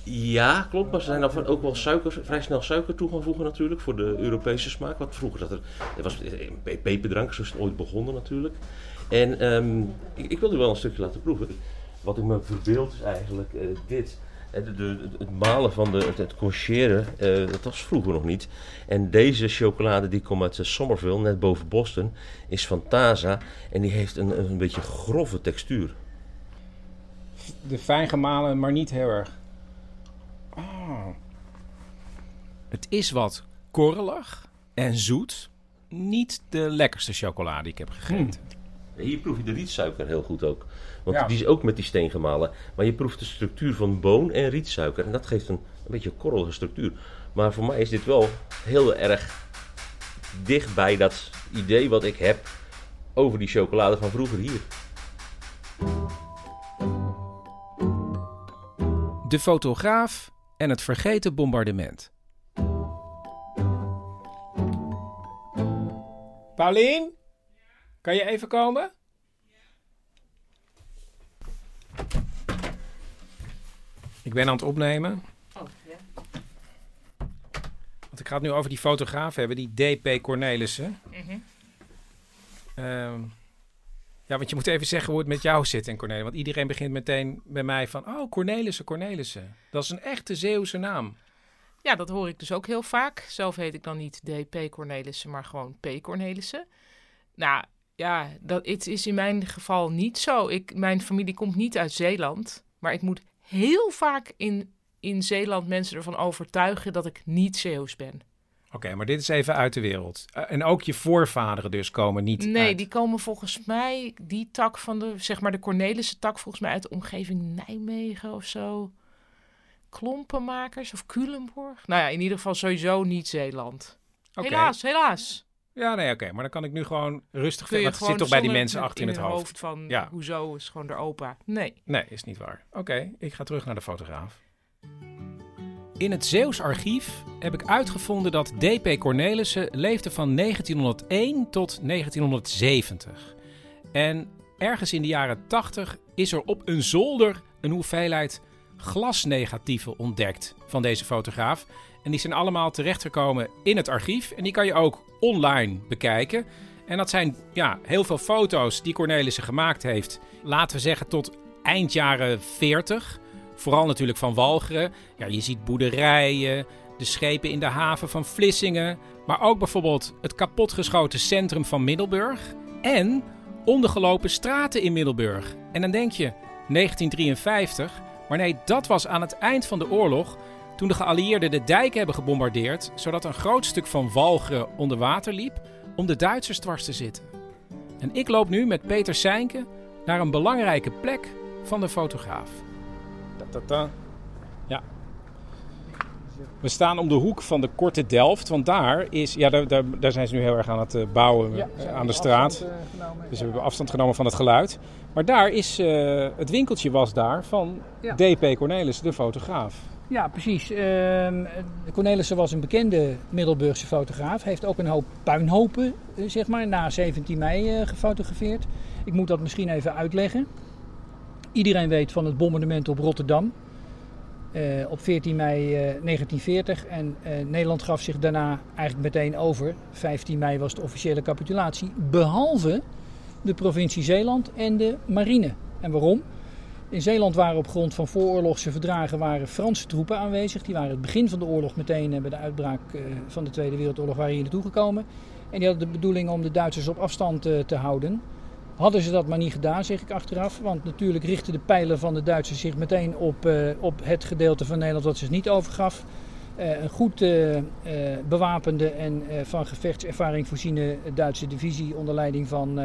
Ja, klopt, maar ze zijn dan ook wel suiker, vrij snel suiker toe gaan voegen natuurlijk, voor de Europese smaak. Wat vroeger dat er, er was peperdrank, zo is het ooit begonnen natuurlijk. En um, ik, ik wil u wel een stukje laten proeven. Wat ik me verbeeld is eigenlijk uh, dit. De, de, het malen van de, het, het concheren, uh, dat was vroeger nog niet. En deze chocolade die komt uit Somerville, net boven Boston, is van Taza. En die heeft een, een beetje grove textuur. De fijn gemalen, maar niet heel erg. Oh. Het is wat korrelig en zoet. Niet de lekkerste chocolade die ik heb gegeten. Hier proef je de rietsuiker heel goed ook. Want die is ook met die steen gemalen. Maar je proeft de structuur van boon en rietsuiker. En dat geeft een, een beetje korrelige structuur. Maar voor mij is dit wel heel erg dicht bij dat idee wat ik heb over die chocolade van vroeger hier. De fotograaf en het vergeten bombardement. Paulien? Kan je even komen? Ik ben aan het opnemen. Oh, ja. Want ik ga het nu over die fotograaf hebben, die D.P. Cornelissen. Mm ja, want je moet even zeggen hoe het met jou zit in Cornelissen. Want iedereen begint meteen bij mij van... Oh, Cornelissen, Cornelissen. Dat is een echte Zeeuwse naam. Ja, dat hoor ik dus ook heel vaak. Zelf heet ik dan niet D.P. Cornelissen, maar gewoon P. Cornelissen. Nou, ja, dat het is in mijn geval niet zo. Ik, mijn familie komt niet uit Zeeland. Maar ik moet heel vaak in, in Zeeland mensen ervan overtuigen dat ik niet Zeeuws ben. Oké, maar dit is even uit de wereld. Eh, en ook je voorvaderen dus komen niet Nee, die komen volgens mij, die tak van de, zeg maar de Cornelissen tak, volgens mij uit de omgeving Nijmegen of zo. Klompenmakers of Culemborg. Nou ja, in ieder geval sowieso niet Zeeland. Helaas, helaas. Ja, nee, oké. Maar dan kan ik nu gewoon rustig verder. Het zit toch bij die mensen achter in het hoofd. hoofd van, ja. hoezo is gewoon de opa. Nee. Nee, is niet waar. Oké, ik ga terug naar de fotograaf. In het Zeeuws archief heb ik uitgevonden dat D.P. Cornelissen leefde van 1901 tot 1970. En ergens in de jaren 80 is er op een zolder een hoeveelheid glasnegatieven ontdekt van deze fotograaf. En die zijn allemaal terechtgekomen in het archief. En die kan je ook online bekijken. En dat zijn ja, heel veel foto's die Cornelissen gemaakt heeft. Laten we zeggen tot eind jaren 40. Vooral natuurlijk van Walcheren. Ja, je ziet boerderijen, de schepen in de haven van Vlissingen. Maar ook bijvoorbeeld het kapotgeschoten centrum van Middelburg. En ondergelopen straten in Middelburg. En dan denk je, 1953. Maar nee, dat was aan het eind van de oorlog toen de geallieerden de dijken hebben gebombardeerd, zodat een groot stuk van Walcheren onder water liep om de Duitsers dwars te zitten. En ik loop nu met Peter Seinke naar een belangrijke plek van de fotograaf. Ta -ta -ta. We staan om de hoek van de Korte Delft, want daar is, ja, daar, daar, daar zijn ze nu heel erg aan het eh, bouwen eh, aan de straat. Uh, dus we hebben afstand genomen van het geluid. Maar daar is, uh, het winkeltje was daar van ja. DP Cornelis, de fotograaf. Ja, precies. Uh, Cornelissen was een bekende Middelburgse fotograaf. Heeft ook een hoop puinhopen, eh, zeg maar, na 17 mei gefotografeerd. Ik moet dat misschien even uitleggen. Iedereen weet van het bombardement op Rotterdam. Uh, op 14 mei 1940. En Nederland gaf zich daarna eigenlijk meteen over. 15 mei was de officiële capitulatie. Behalve de provincie Zeeland en de marine. En waarom? In Zeeland waren op grond van vooroorlogse verdragen waren Franse troepen aanwezig. Die waren het begin van de oorlog meteen eh, bij de uitbraak eh, van de Tweede Wereldoorlog waren hier naartoe gekomen. En die hadden de bedoeling om de Duitsers op afstand eh, te houden. Hadden ze dat maar niet gedaan, zeg ik achteraf. Want natuurlijk richten de pijlen van de Duitsers zich meteen op, op het gedeelte van Nederland dat ze niet overgaf. een goed bewapende en van gevechtservaring voorziene Duitse divisie onder leiding van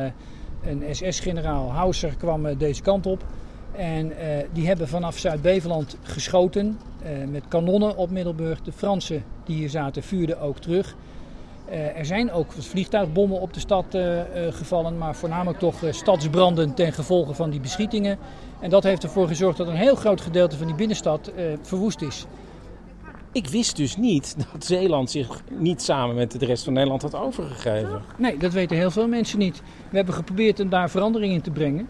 een SS-generaal Hauser kwam deze kant op. En die hebben vanaf Zuid-Beveland geschoten met kanonnen op Middelburg. De Fransen die hier zaten vuurden ook terug. Uh, er zijn ook vliegtuigbommen op de stad gevallen, maar voornamelijk toch stadsbranden ten gevolge van die beschietingen. En dat heeft ervoor gezorgd dat een heel groot gedeelte van die binnenstad verwoest is. Ik wist dus niet dat Zeeland zich niet samen met de rest van Nederland had overgegeven. Nee, dat weten heel veel mensen niet. We hebben geprobeerd om daar verandering in te brengen.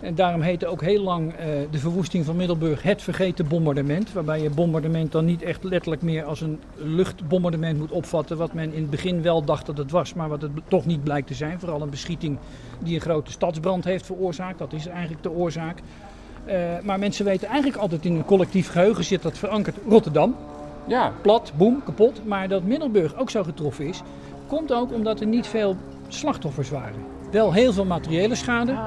En daarom heette ook heel lang uh, de verwoesting van Middelburg het vergeten bombardement. Waarbij je bombardement dan niet echt letterlijk meer als een luchtbombardement moet opvatten. Wat men in het begin wel dacht dat het was, maar wat het toch niet blijkt te zijn. Vooral een beschieting die een grote stadsbrand heeft veroorzaakt. Dat is eigenlijk de oorzaak. Eh, maar mensen weten eigenlijk altijd in een collectief geheugen zit dat verankerd Rotterdam. Ja. Plat, boem, kapot. Maar dat Middelburg ook zo getroffen is, komt ook omdat er niet veel slachtoffers waren. Wel heel veel materiële schade,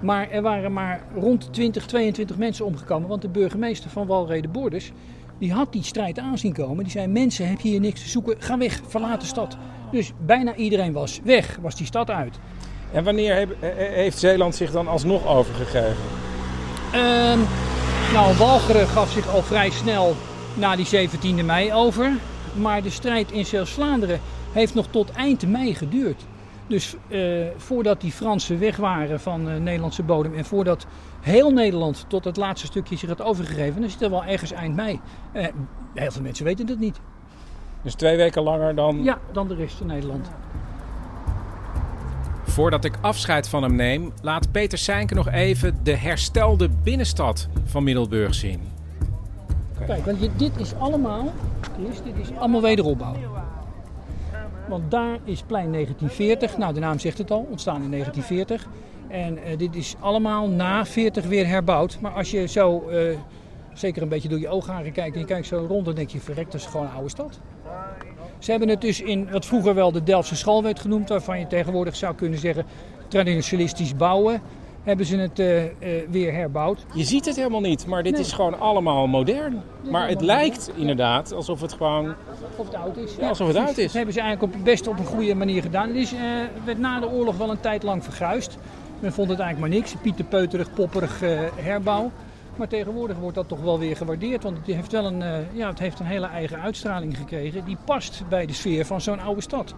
maar er waren maar rond 20, 22 mensen omgekomen. Want de burgemeester van Walrede Borders, die had die strijd aanzien komen. Die zei, mensen, heb je hier niks te zoeken, ga weg, verlaat de stad. Dus bijna iedereen was weg, was die stad uit. En wanneer heb- heeft Zeeland zich dan alsnog overgegeven? Ehm, nou, Walcheren gaf zich al vrij snel na die 17e mei over. Maar de strijd in Zeeuws-Vlaanderen heeft nog tot eind mei geduurd. Dus eh, voordat die Fransen weg waren van eh, Nederlandse bodem en voordat heel Nederland tot het laatste stukje zich had overgegeven, dan zit er wel ergens eind mei. Eh, heel veel mensen weten het niet. Dus twee weken langer dan. Ja, dan de rest van Nederland. Voordat ik afscheid van hem neem, laat Peter Seinke nog even de herstelde binnenstad van Middelburg zien. Kijk, want je- dit is allemaal, dit is allemaal wederopbouw. Want daar is plein 1940, nou de naam zegt het al, ontstaan in 1940. En eh, dit is allemaal na 40 weer herbouwd. Maar als je zo, eh, zeker een beetje door je oogharen kijkt en je kijkt zo rond, dan denk je, verrekt, dat is gewoon een oude stad. Ze hebben het dus in wat vroeger wel de Delftse school werd genoemd, waarvan je tegenwoordig zou kunnen zeggen traditionalistisch bouwen, hebben ze het eh, eh, weer herbouwd. Je ziet het helemaal niet, maar dit Nee. is gewoon allemaal modern. Maar het lijkt inderdaad alsof het gewoon. Of het oud is. Ja, alsof het oud is. Dat hebben ze eigenlijk op, best op een goede manier gedaan. Het is, eh, werd na de oorlog wel een tijd lang verguisd. Men vond het eigenlijk maar niks. Pieter Peuterig, popperig herbouw. Maar tegenwoordig wordt dat toch wel weer gewaardeerd. Want het heeft wel een, ja, het heeft een hele eigen uitstraling gekregen. Die past bij de sfeer van zo'n oude stad.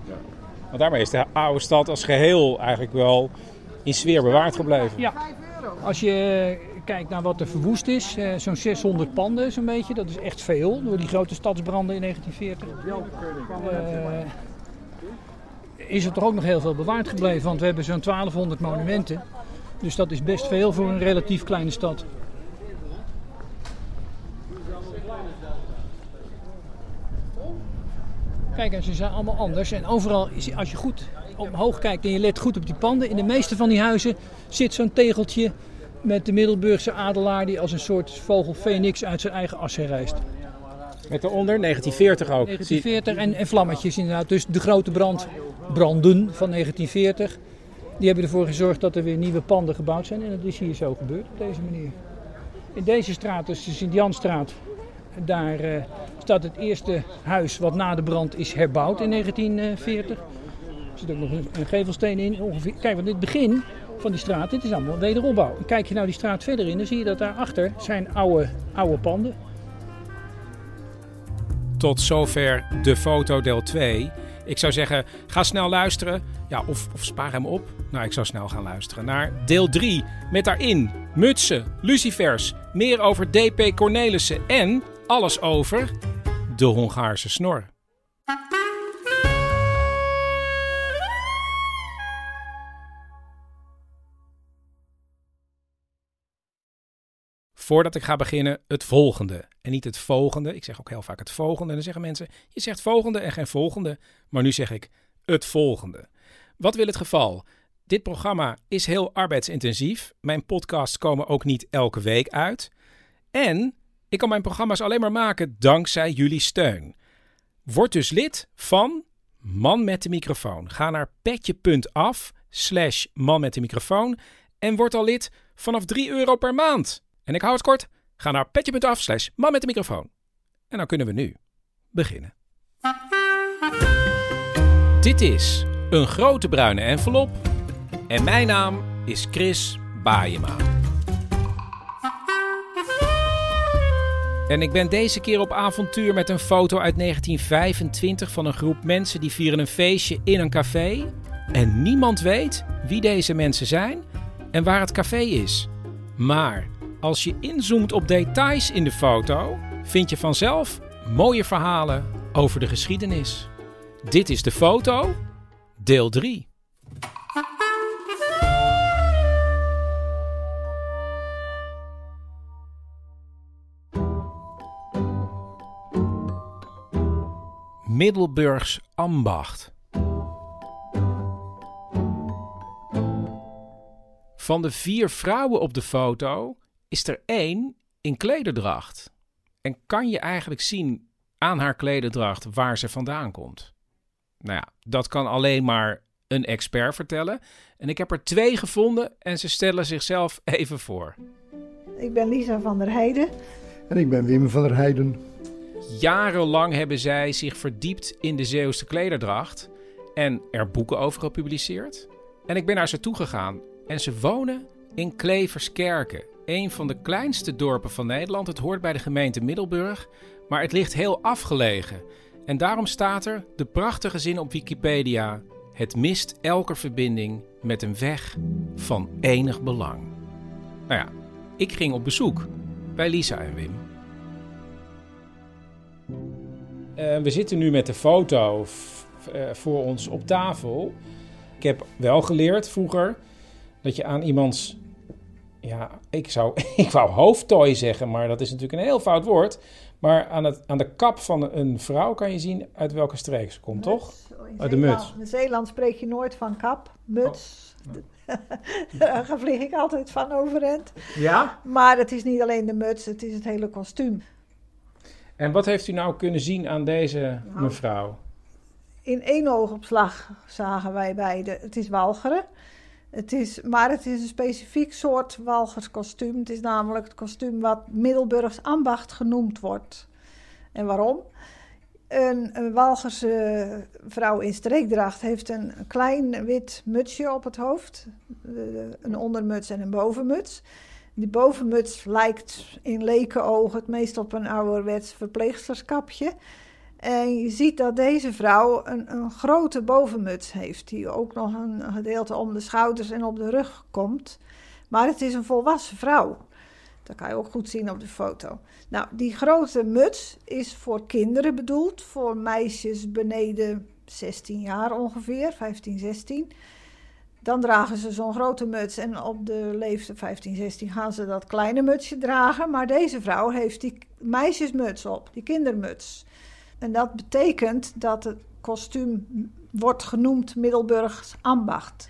Want daarmee is de oude stad als geheel eigenlijk wel in sfeer bewaard gebleven. Ja. Als je kijkt naar wat er verwoest is, eh, zo'n 600 panden zo'n beetje. Dat is echt veel door die grote stadsbranden in 1940. Eh, is er toch ook nog heel veel bewaard gebleven. Want we hebben zo'n 1200 monumenten. Dus dat is best veel voor een relatief kleine stad. Kijk, en ze zijn allemaal anders. En overal, als je goed omhoog kijkt en je let goed op die panden, in de meeste van die huizen zit zo'n tegeltje met de Middelburgse adelaar die als een soort vogel Phoenix uit zijn eigen as herrijst. Met daaronder 1940 ook. 1940 en, en vlammetjes inderdaad. Dus de grote brand, branden van 1940, die hebben ervoor gezorgd dat er weer nieuwe panden gebouwd zijn. En dat is hier zo gebeurd op deze manier. In deze straat, dus de Sint-Janstraat, daar eh, staat het eerste huis wat na de brand is herbouwd in 1940. Zit ook nog een, een gevelsteen in. Ongeveer. Kijk, want dit begin van die straat, dit is allemaal wederopbouw. Kijk je nou die straat verder in, dan zie je dat daarachter zijn oude, oude panden. Tot zover de foto deel 2. Ik zou zeggen, ga snel luisteren. Ja, of, of spaar hem op. Nou, ik zou snel gaan luisteren naar deel 3. Met daarin mutsen, lucifers, meer over DP Cornelissen en alles over de Hongaarse snor. Voordat ik ga beginnen, het volgende. En niet het volgende. Ik zeg ook heel vaak het volgende. En dan zeggen mensen, je zegt volgende en geen volgende. Maar nu zeg ik het volgende. Wat wil het geval? Dit programma is heel arbeidsintensief. Mijn podcasts komen ook niet elke week uit. En ik kan mijn programma's alleen maar maken dankzij jullie steun. Word dus lid van Man met de microfoon. Ga naar petje.af slash man met de microfoon en word al lid vanaf 3 euro per maand. En ik hou het kort. Ga naar petje.af slash man met de microfoon. En dan kunnen we nu beginnen. Dit is een grote bruine envelop. En mijn naam is Chris Baayema. En ik ben deze keer op avontuur met een foto uit 1925 van een groep mensen die vieren een feestje in een café. En niemand weet wie deze mensen zijn en waar het café is. Maar als je inzoomt op details in de foto, vind je vanzelf mooie verhalen over de geschiedenis. Dit is de foto, deel 3. Middelburgs ambacht. Van de vier vrouwen op de foto is er één in klederdracht. En kan je eigenlijk zien aan haar klederdracht waar ze vandaan komt? Nou ja, dat kan alleen maar een expert vertellen. En ik heb er twee gevonden en ze stellen zichzelf even voor. Ik ben Lisa van der Heijden. En ik ben Wim van der Heijden. Jarenlang hebben zij zich verdiept in de Zeeuwse klederdracht en er boeken over gepubliceerd. En ik ben naar ze toegegaan en ze wonen in Kleverskerken, een van de kleinste dorpen van Nederland. Het hoort bij de gemeente Middelburg, maar het ligt heel afgelegen. En daarom staat er de prachtige zin op Wikipedia: Het mist elke verbinding met een weg van enig belang. Nou ja, ik ging op bezoek bij Lisa en Wim. Uh, we zitten nu met de foto uh, voor ons op tafel. Ik heb wel geleerd vroeger dat je aan iemands. Ja, ik zou. Ik wou hoofdtooi zeggen, maar dat is natuurlijk een heel fout woord. Maar aan, het, aan de kap van een vrouw kan je zien uit welke streek ze komt, toch? Uit de muts. In Zeeland spreek je nooit van kap, muts. Oh. Daar vlieg ik altijd van overend. Ja? Maar het is niet alleen de muts, het is het hele kostuum. En wat heeft u nou kunnen zien aan deze nou, mevrouw? In één oogopslag zagen wij beide. Het is walgeren. Het is, maar het is een specifiek soort walgerskostuum. Het is namelijk het kostuum wat Middelburgs ambacht genoemd wordt. En waarom? Een, een Walgerse vrouw in streekdracht heeft een klein wit mutsje op het hoofd. Eh, een ondermuts en een bovenmuts. Die bovenmuts lijkt in lekenogen het meest op een ouderwets verpleegsterskapje. En je ziet dat deze vrouw een, een grote bovenmuts heeft, die ook nog een gedeelte om de schouders en op de rug komt. Maar het is een volwassen vrouw. Dat kan je ook goed zien op de foto. Nou, die grote muts is voor kinderen bedoeld, voor meisjes beneden 16 jaar ongeveer, 15, 16. Dan dragen ze zo'n grote muts en op de leeftijd 15, 16 gaan ze dat kleine mutsje dragen. Maar deze vrouw heeft die meisjesmuts op, die kindermuts. En dat betekent dat het kostuum wordt genoemd Middelburgs ambacht.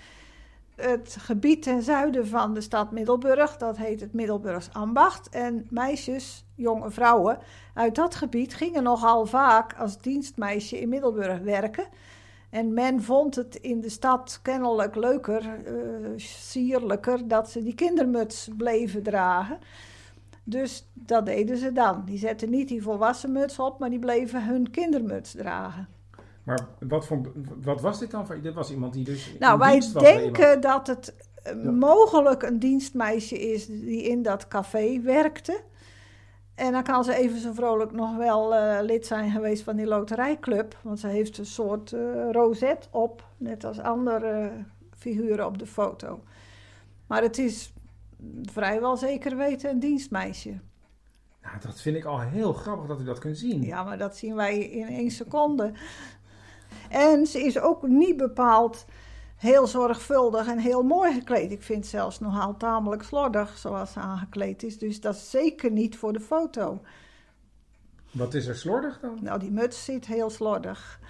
Het gebied ten zuiden van de stad Middelburg, dat heet het Middelburgs ambacht. En meisjes, jonge vrouwen uit dat gebied gingen nogal vaak als dienstmeisje in Middelburg werken. En men vond het in de stad kennelijk leuker, uh, sierlijker, dat ze die kindermuts bleven dragen. Dus dat deden ze dan. Die zetten niet die volwassen muts op, maar die bleven hun kindermuts dragen. Maar wat, voor, wat was dit dan? Dit was iemand die dus. Nou, wij denken dat het eh, mogelijk een dienstmeisje is die in dat café werkte. En dan kan ze even zo vrolijk nog wel uh, lid zijn geweest van die loterijclub. Want ze heeft een soort uh, rozet op, net als andere figuren op de foto. Maar het is vrijwel zeker weten een dienstmeisje. Nou, dat vind ik al heel grappig dat u dat kunt zien. Ja, maar dat zien wij in één seconde. En ze is ook niet bepaald heel zorgvuldig en heel mooi gekleed. Ik vind zelfs nogal tamelijk slordig zoals ze aangekleed is. Dus dat is zeker niet voor de foto. Wat is er slordig dan? Nou, die muts zit heel slordig.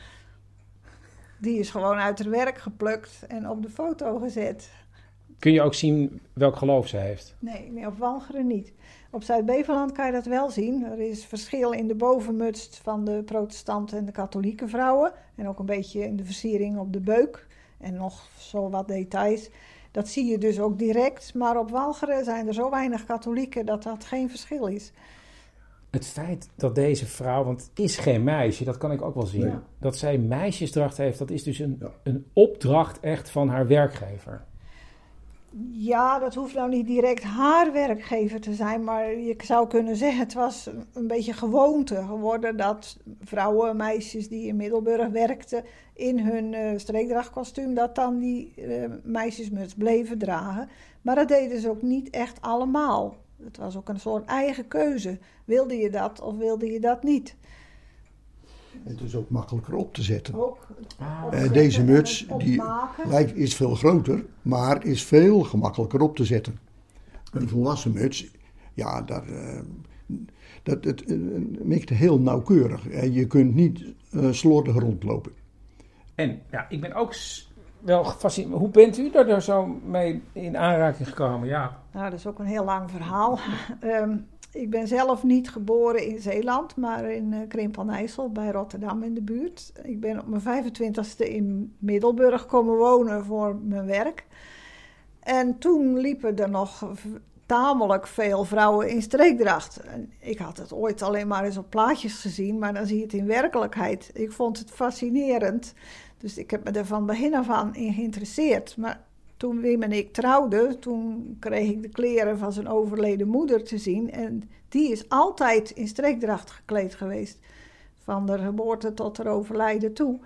Die is gewoon uit haar werk geplukt en op de foto gezet. Kun je ook zien welk geloof ze heeft? Nee, nee op Walcheren niet. Op Zuid-Beveland kan je dat wel zien. Er is verschil in de bovenmuts van de protestanten en de katholieke vrouwen. En ook een beetje in de versiering op de beuk. En nog zo wat details. Dat zie je dus ook direct. Maar op Walcheren zijn er zo weinig katholieken dat dat geen verschil is. Het feit dat deze vrouw, want het is geen meisje, dat kan ik ook wel zien. Dat zij meisjesdracht heeft, dat is dus een, een opdracht echt van haar werkgever. Ja, dat hoeft nou niet direct haar werkgever te zijn, maar je zou kunnen zeggen, het was een beetje gewoonte geworden dat vrouwen, meisjes die in Middelburg werkten, in hun uh, streekdrachtkostuum, dat dan die uh, meisjesmuts bleven dragen. Maar dat deden ze ook niet echt allemaal. Het was ook een soort eigen keuze. Wilde je dat of wilde je dat niet? Het is ook makkelijker op te zetten. Ook, uh, deze muts die lijkt, is veel groter, maar is veel gemakkelijker op te zetten. Een volwassen muts, ja, daar, uh, dat, het uh, heel nauwkeurig. je kunt niet slordig rondlopen. En ja, ik ben ook wel gefascineerd. Hoe bent u er zo mee in aanraking gekomen? Ja. Nou, dat is ook een heel lang verhaal. Ehm, ik ben zelf niet geboren in Zeeland, maar in uh, Krimp bij Rotterdam in de buurt. Ik ben op mijn 25ste in Middelburg komen wonen voor mijn werk. En toen liepen er nog tamelijk veel vrouwen in streekdracht. Ik had het ooit alleen maar eens op plaatjes gezien, maar dan zie je het in werkelijkheid. Ik vond het fascinerend. Dus ik heb me er van begin af aan in geïnteresseerd. Maar toen Wim en ik trouwden, toen kreeg ik de kleren van zijn overleden moeder te zien. En die is altijd in streekdracht gekleed geweest. Van de geboorte tot haar overlijden toe.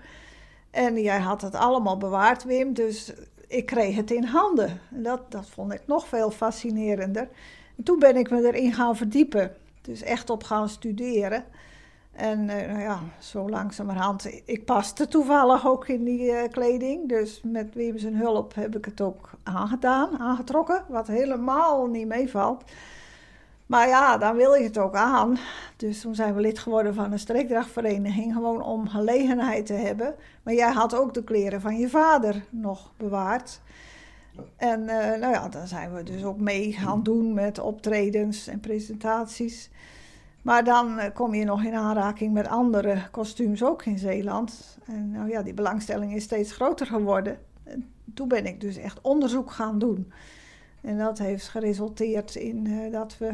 En jij had het allemaal bewaard, Wim. Dus ik kreeg het in handen. En dat, dat vond ik nog veel fascinerender. En toen ben ik me erin gaan verdiepen. Dus echt op gaan studeren. En uh, nou ja, zo langzamerhand. Ik paste toevallig ook in die uh, kleding. Dus met Wim zijn hulp heb ik het ook aangedaan, aangetrokken. Wat helemaal niet meevalt. Maar ja, dan wil je het ook aan. Dus toen zijn we lid geworden van een streekdrachtvereniging. Gewoon om gelegenheid te hebben. Maar jij had ook de kleren van je vader nog bewaard. En uh, nou ja, dan zijn we dus ook mee gaan doen met optredens en presentaties. Maar dan eh, kom je nog in aanraking met andere kostuums ook in Zeeland. En nou ja, die belangstelling is steeds groter geworden. En toen ben ik dus echt onderzoek gaan doen. En dat heeft geresulteerd in uh, dat we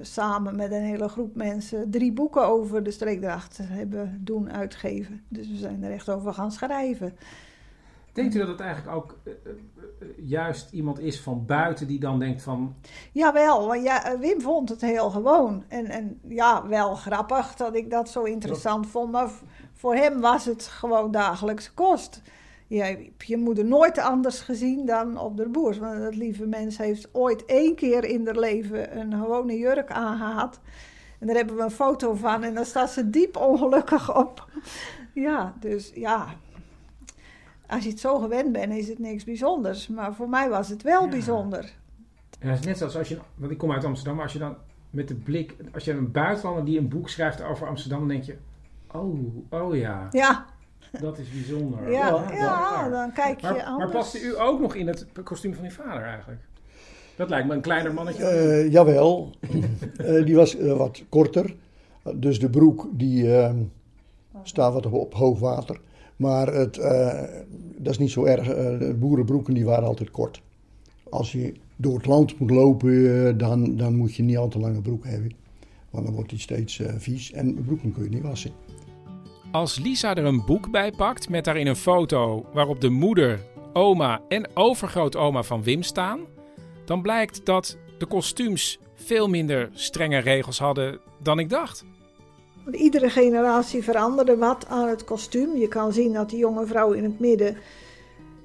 samen met een hele groep mensen drie boeken over de streekdracht hebben doen uitgeven. Dus we zijn er echt over gaan schrijven. Denkt u dat het eigenlijk ook uh, juist iemand is van buiten die dan denkt van... Jawel, want Wim vond het heel gewoon. En, en ja, wel grappig dat ik dat zo interessant vond. Maar voor hem was het gewoon dagelijkse kost. Je hebt je moeder nooit anders gezien dan op de boers. Want dat lieve mens heeft ooit één keer in haar leven een gewone jurk aangehad. En daar hebben we een foto van en daar staat ze diep ongelukkig op. Ja, dus ja, als je het zo gewend bent, is het niks bijzonders. Maar voor mij was het wel bijzonder. Ja, het is net zoals als je, want ik kom uit Amsterdam, als je dan met de blik, als je een buitenlander die een boek schrijft over Amsterdam, dan denk je, oh, oh ja. Ja. Dat is bijzonder. Ja, ja, dan kijk je maar, anders. Maar paste u ook nog in het kostuum van uw vader eigenlijk? Dat lijkt me een kleiner mannetje. Uh, jawel, uh, die was uh, wat korter. Dus de broek die ehm, staat wat op hoog water. Maar het, dat is niet zo erg. de boerenbroeken die waren altijd kort. Als je door het land moet lopen, dan, dan moet je niet al te lange broek hebben. Want dan wordt die steeds vies en broeken kun je niet wassen. Als Lisa er een boek bij pakt met daarin een foto waarop de moeder, oma en overgrootoma van Wim staan, dan blijkt dat de kostuums veel minder strenge regels hadden dan ik dacht. Iedere generatie veranderde wat aan het kostuum. Je kan zien dat de jonge vrouw in het midden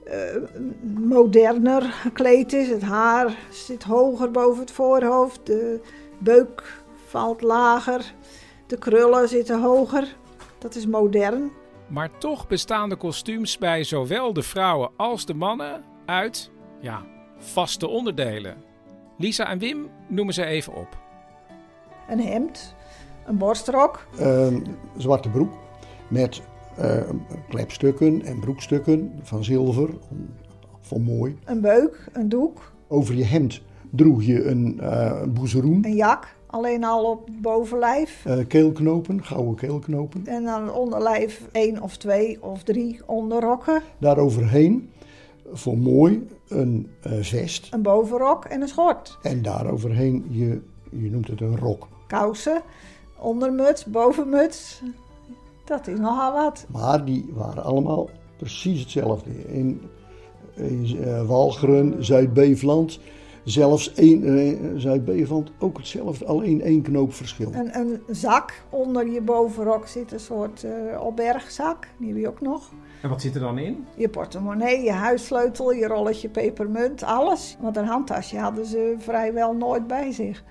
uh, moderner gekleed is. Het haar zit hoger boven het voorhoofd, de beuk valt lager, de krullen zitten hoger. Dat is modern. Maar toch bestaan de kostuums bij zowel de vrouwen als de mannen uit, ja, vaste onderdelen. Lisa en Wim noemen ze even op. Een hemd, een borstrok. Een zwarte broek met uh, klepstukken en broekstukken van zilver, van mooi. Een beuk, een doek. Over je hemd droeg je een uh, boezeroen. Een jak. Alleen al op het bovenlijf. Uh, keelknopen, gouden keelknopen. En dan onderlijf één of twee of drie onderrokken. Daaroverheen, voor mooi, een uh, vest. Een bovenrok en een schort. En daaroverheen, je, je noemt het een rok. Kousen, ondermuts, bovenmuts. Dat is nogal wat. Maar die waren allemaal precies hetzelfde. In, in uh, Walcheren, Zuid-Beveland Zelfs één, uh, Zuid-Beveland ook hetzelfde, alleen één knoop verschil. Een, een zak onder je bovenrok zit een soort uh, opbergzak, die heb je ook nog. En wat zit er dan in? Je portemonnee, je huissleutel, je rolletje pepermunt, alles. Want een handtasje hadden ze vrijwel nooit bij zich.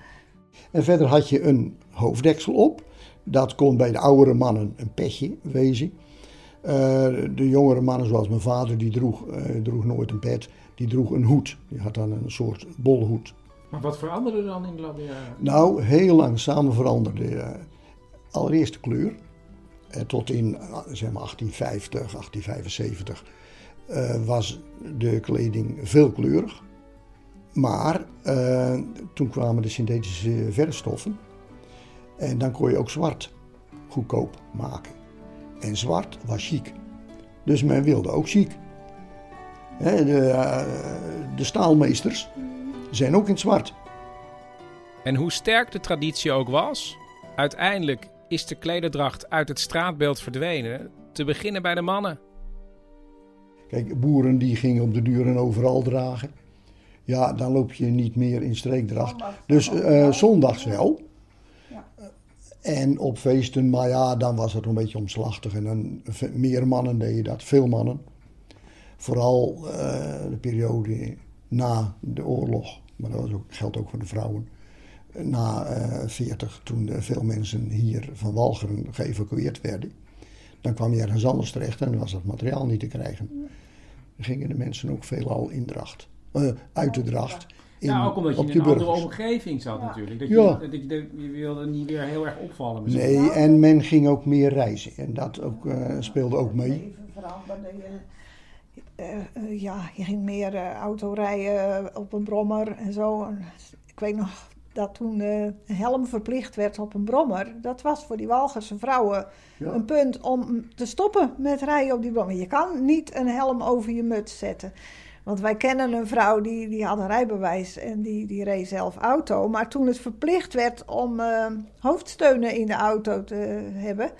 En verder had je een hoofddeksel op. Dat kon bij de oudere mannen een petje wezen. Uh, de jongere mannen, zoals mijn vader, die droeg, droeg nooit een pet die droeg een hoed. Die had dan een soort bolhoed. Maar wat veranderde er dan in de jaren? Nou, heel langzaam veranderde uh, allereerst de kleur. Tot in zeg maar 1850, 1875 eh, was de kleding veelkleurig. Maar eh, toen kwamen de synthetische verfstoffen. En dan kon je ook zwart goedkoop maken. En zwart was chic. Dus men wilde ook chic. Hè, de, eh, de staalmeesters zijn ook in het zwart. En hoe sterk de traditie ook was, uiteindelijk is de klederdracht uit het straatbeeld verdwenen. Te beginnen bij de mannen. Kijk, boeren die gingen op de duur en overal dragen. Ja, dan loop je niet meer in streekdracht. Dus eh, zondags wel. En op feesten, maar ja, dan was het een beetje omslachtig. En dan meer mannen deden dat, veel mannen. Vooral eh, de periode na de oorlog, maar dat was ook, geldt ook voor de vrouwen. Na uh, 40, toen veel mensen hier van Walcheren geëvacueerd werden. Dan kwam je ergens anders terecht en was dat materiaal niet te krijgen. Dan gingen de mensen ook veelal in dracht. Uh, uit de dracht. In, ja, ook omdat je in een burgers. andere omgeving zat natuurlijk. Dat je, dat je, je wilde niet weer heel erg opvallen. misschien. Nee, en men ging ook meer reizen. En dat ook, eh, speelde ook mee. veranderde. Eh, eh, ja, je ging meer eh, auto rijden op een brommer en zo. En ik weet nog dat toen eh, een helm verplicht werd op een brommer. Dat was voor die Walgerse vrouwen Ja. een punt om te stoppen met rijden op die brommer. Je kan niet een helm over je muts zetten. Want wij kennen een vrouw die, die had een rijbewijs en die, die reed zelf auto. Maar toen het verplicht werd om eh, hoofdsteunen in de auto te hebben,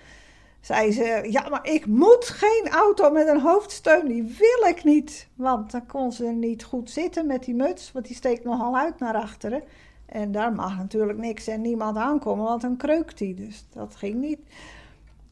zei ze: Ja, maar ik moet geen auto met een hoofdsteun. Die wil ik niet. Want dan kon ze niet goed zitten met die muts, want die steekt nogal uit naar achteren. En daar mag natuurlijk niks en niemand aankomen, want dan kreukt die. Dus dat ging niet.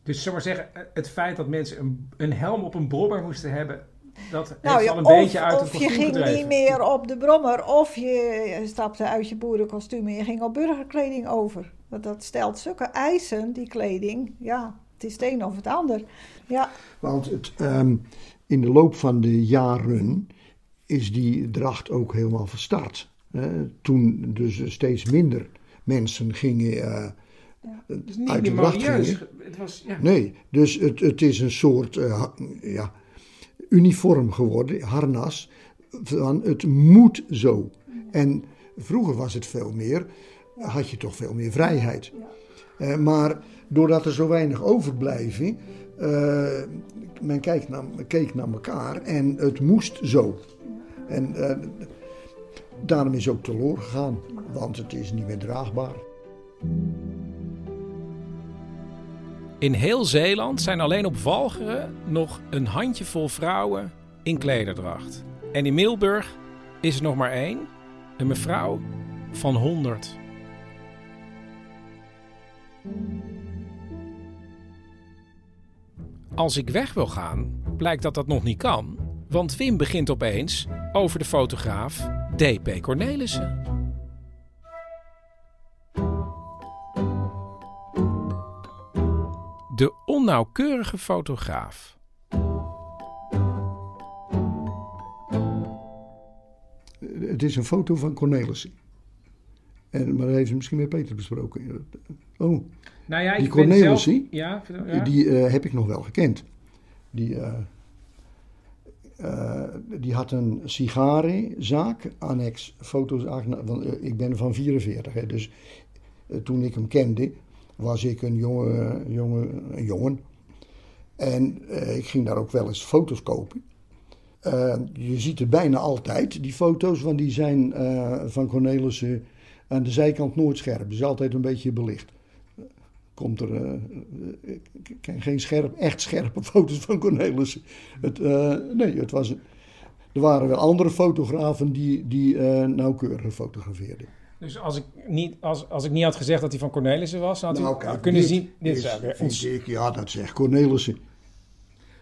Dus zeg maar zeggen, het feit dat mensen een, een helm op een brommer moesten hebben, dat Nou heeft ja, al een of, beetje uit of het je ging gedreven. niet meer op de brommer, of je stapte uit je boerenkostuum en je ging op burgerkleding over. Want dat stelt zulke eisen, die kleding. Ja, het is het een of het ander. Ja, Want het, ehm, in de loop van de jaren is die dracht ook helemaal verstart. hè. toen dus steeds minder mensen gingen eh, is niet uit de meer dracht gingen. Het was, ja. Nee, dus het, het is een soort eh, ja, uniform geworden, harnas, van het moet zo. En vroeger was het veel meer, had je toch veel meer vrijheid. Eh, maar doordat er zo weinig overblijven, eh, men kijkt naar, keek naar elkaar en het moest zo. En eh, daarom is ook teloor gegaan, want het is niet meer draagbaar. In heel Zeeland zijn alleen op Walcheren nog een handjevol vrouwen in klederdracht. En in Middelburg is er nog maar één, een mevrouw van 100. Als ik weg wil gaan, blijkt dat dat nog niet kan. Want Wim begint opeens over de fotograaf D.P. Cornelissen. De onnauwkeurige fotograaf. Het is een foto van Cornelissen. En, maar dat heeft ze misschien met Peter besproken. Oh, Nou ja, die ik Cornelissen, zelf- ja, ja. die eh, heb ik nog wel gekend. Die, eh, eh, die had een sigarenzaak, annex foto's. Ik ben van 44, hè, dus toen ik hem kende, was ik een jonge, jongen. En eh, ik ging daar ook wel eens foto's kopen. Eh, je ziet er bijna altijd die foto's, want die zijn eh, van Cornelissen aan de zijkant nooit scherp. Dus altijd een beetje belicht. Komt er, geen scherp, echt scherpe foto's van Cornelissen. Het, nee, het was, er waren wel andere fotografen die, die eh nauwkeurig fotografeerden. Dus als ik, niet, als, als ik niet had gezegd dat hij van Cornelissen was, dan had Nou, u kijk, kunnen dit zien. Dit is, is, weer vind ons. ik, ja, dat zegt Cornelissen.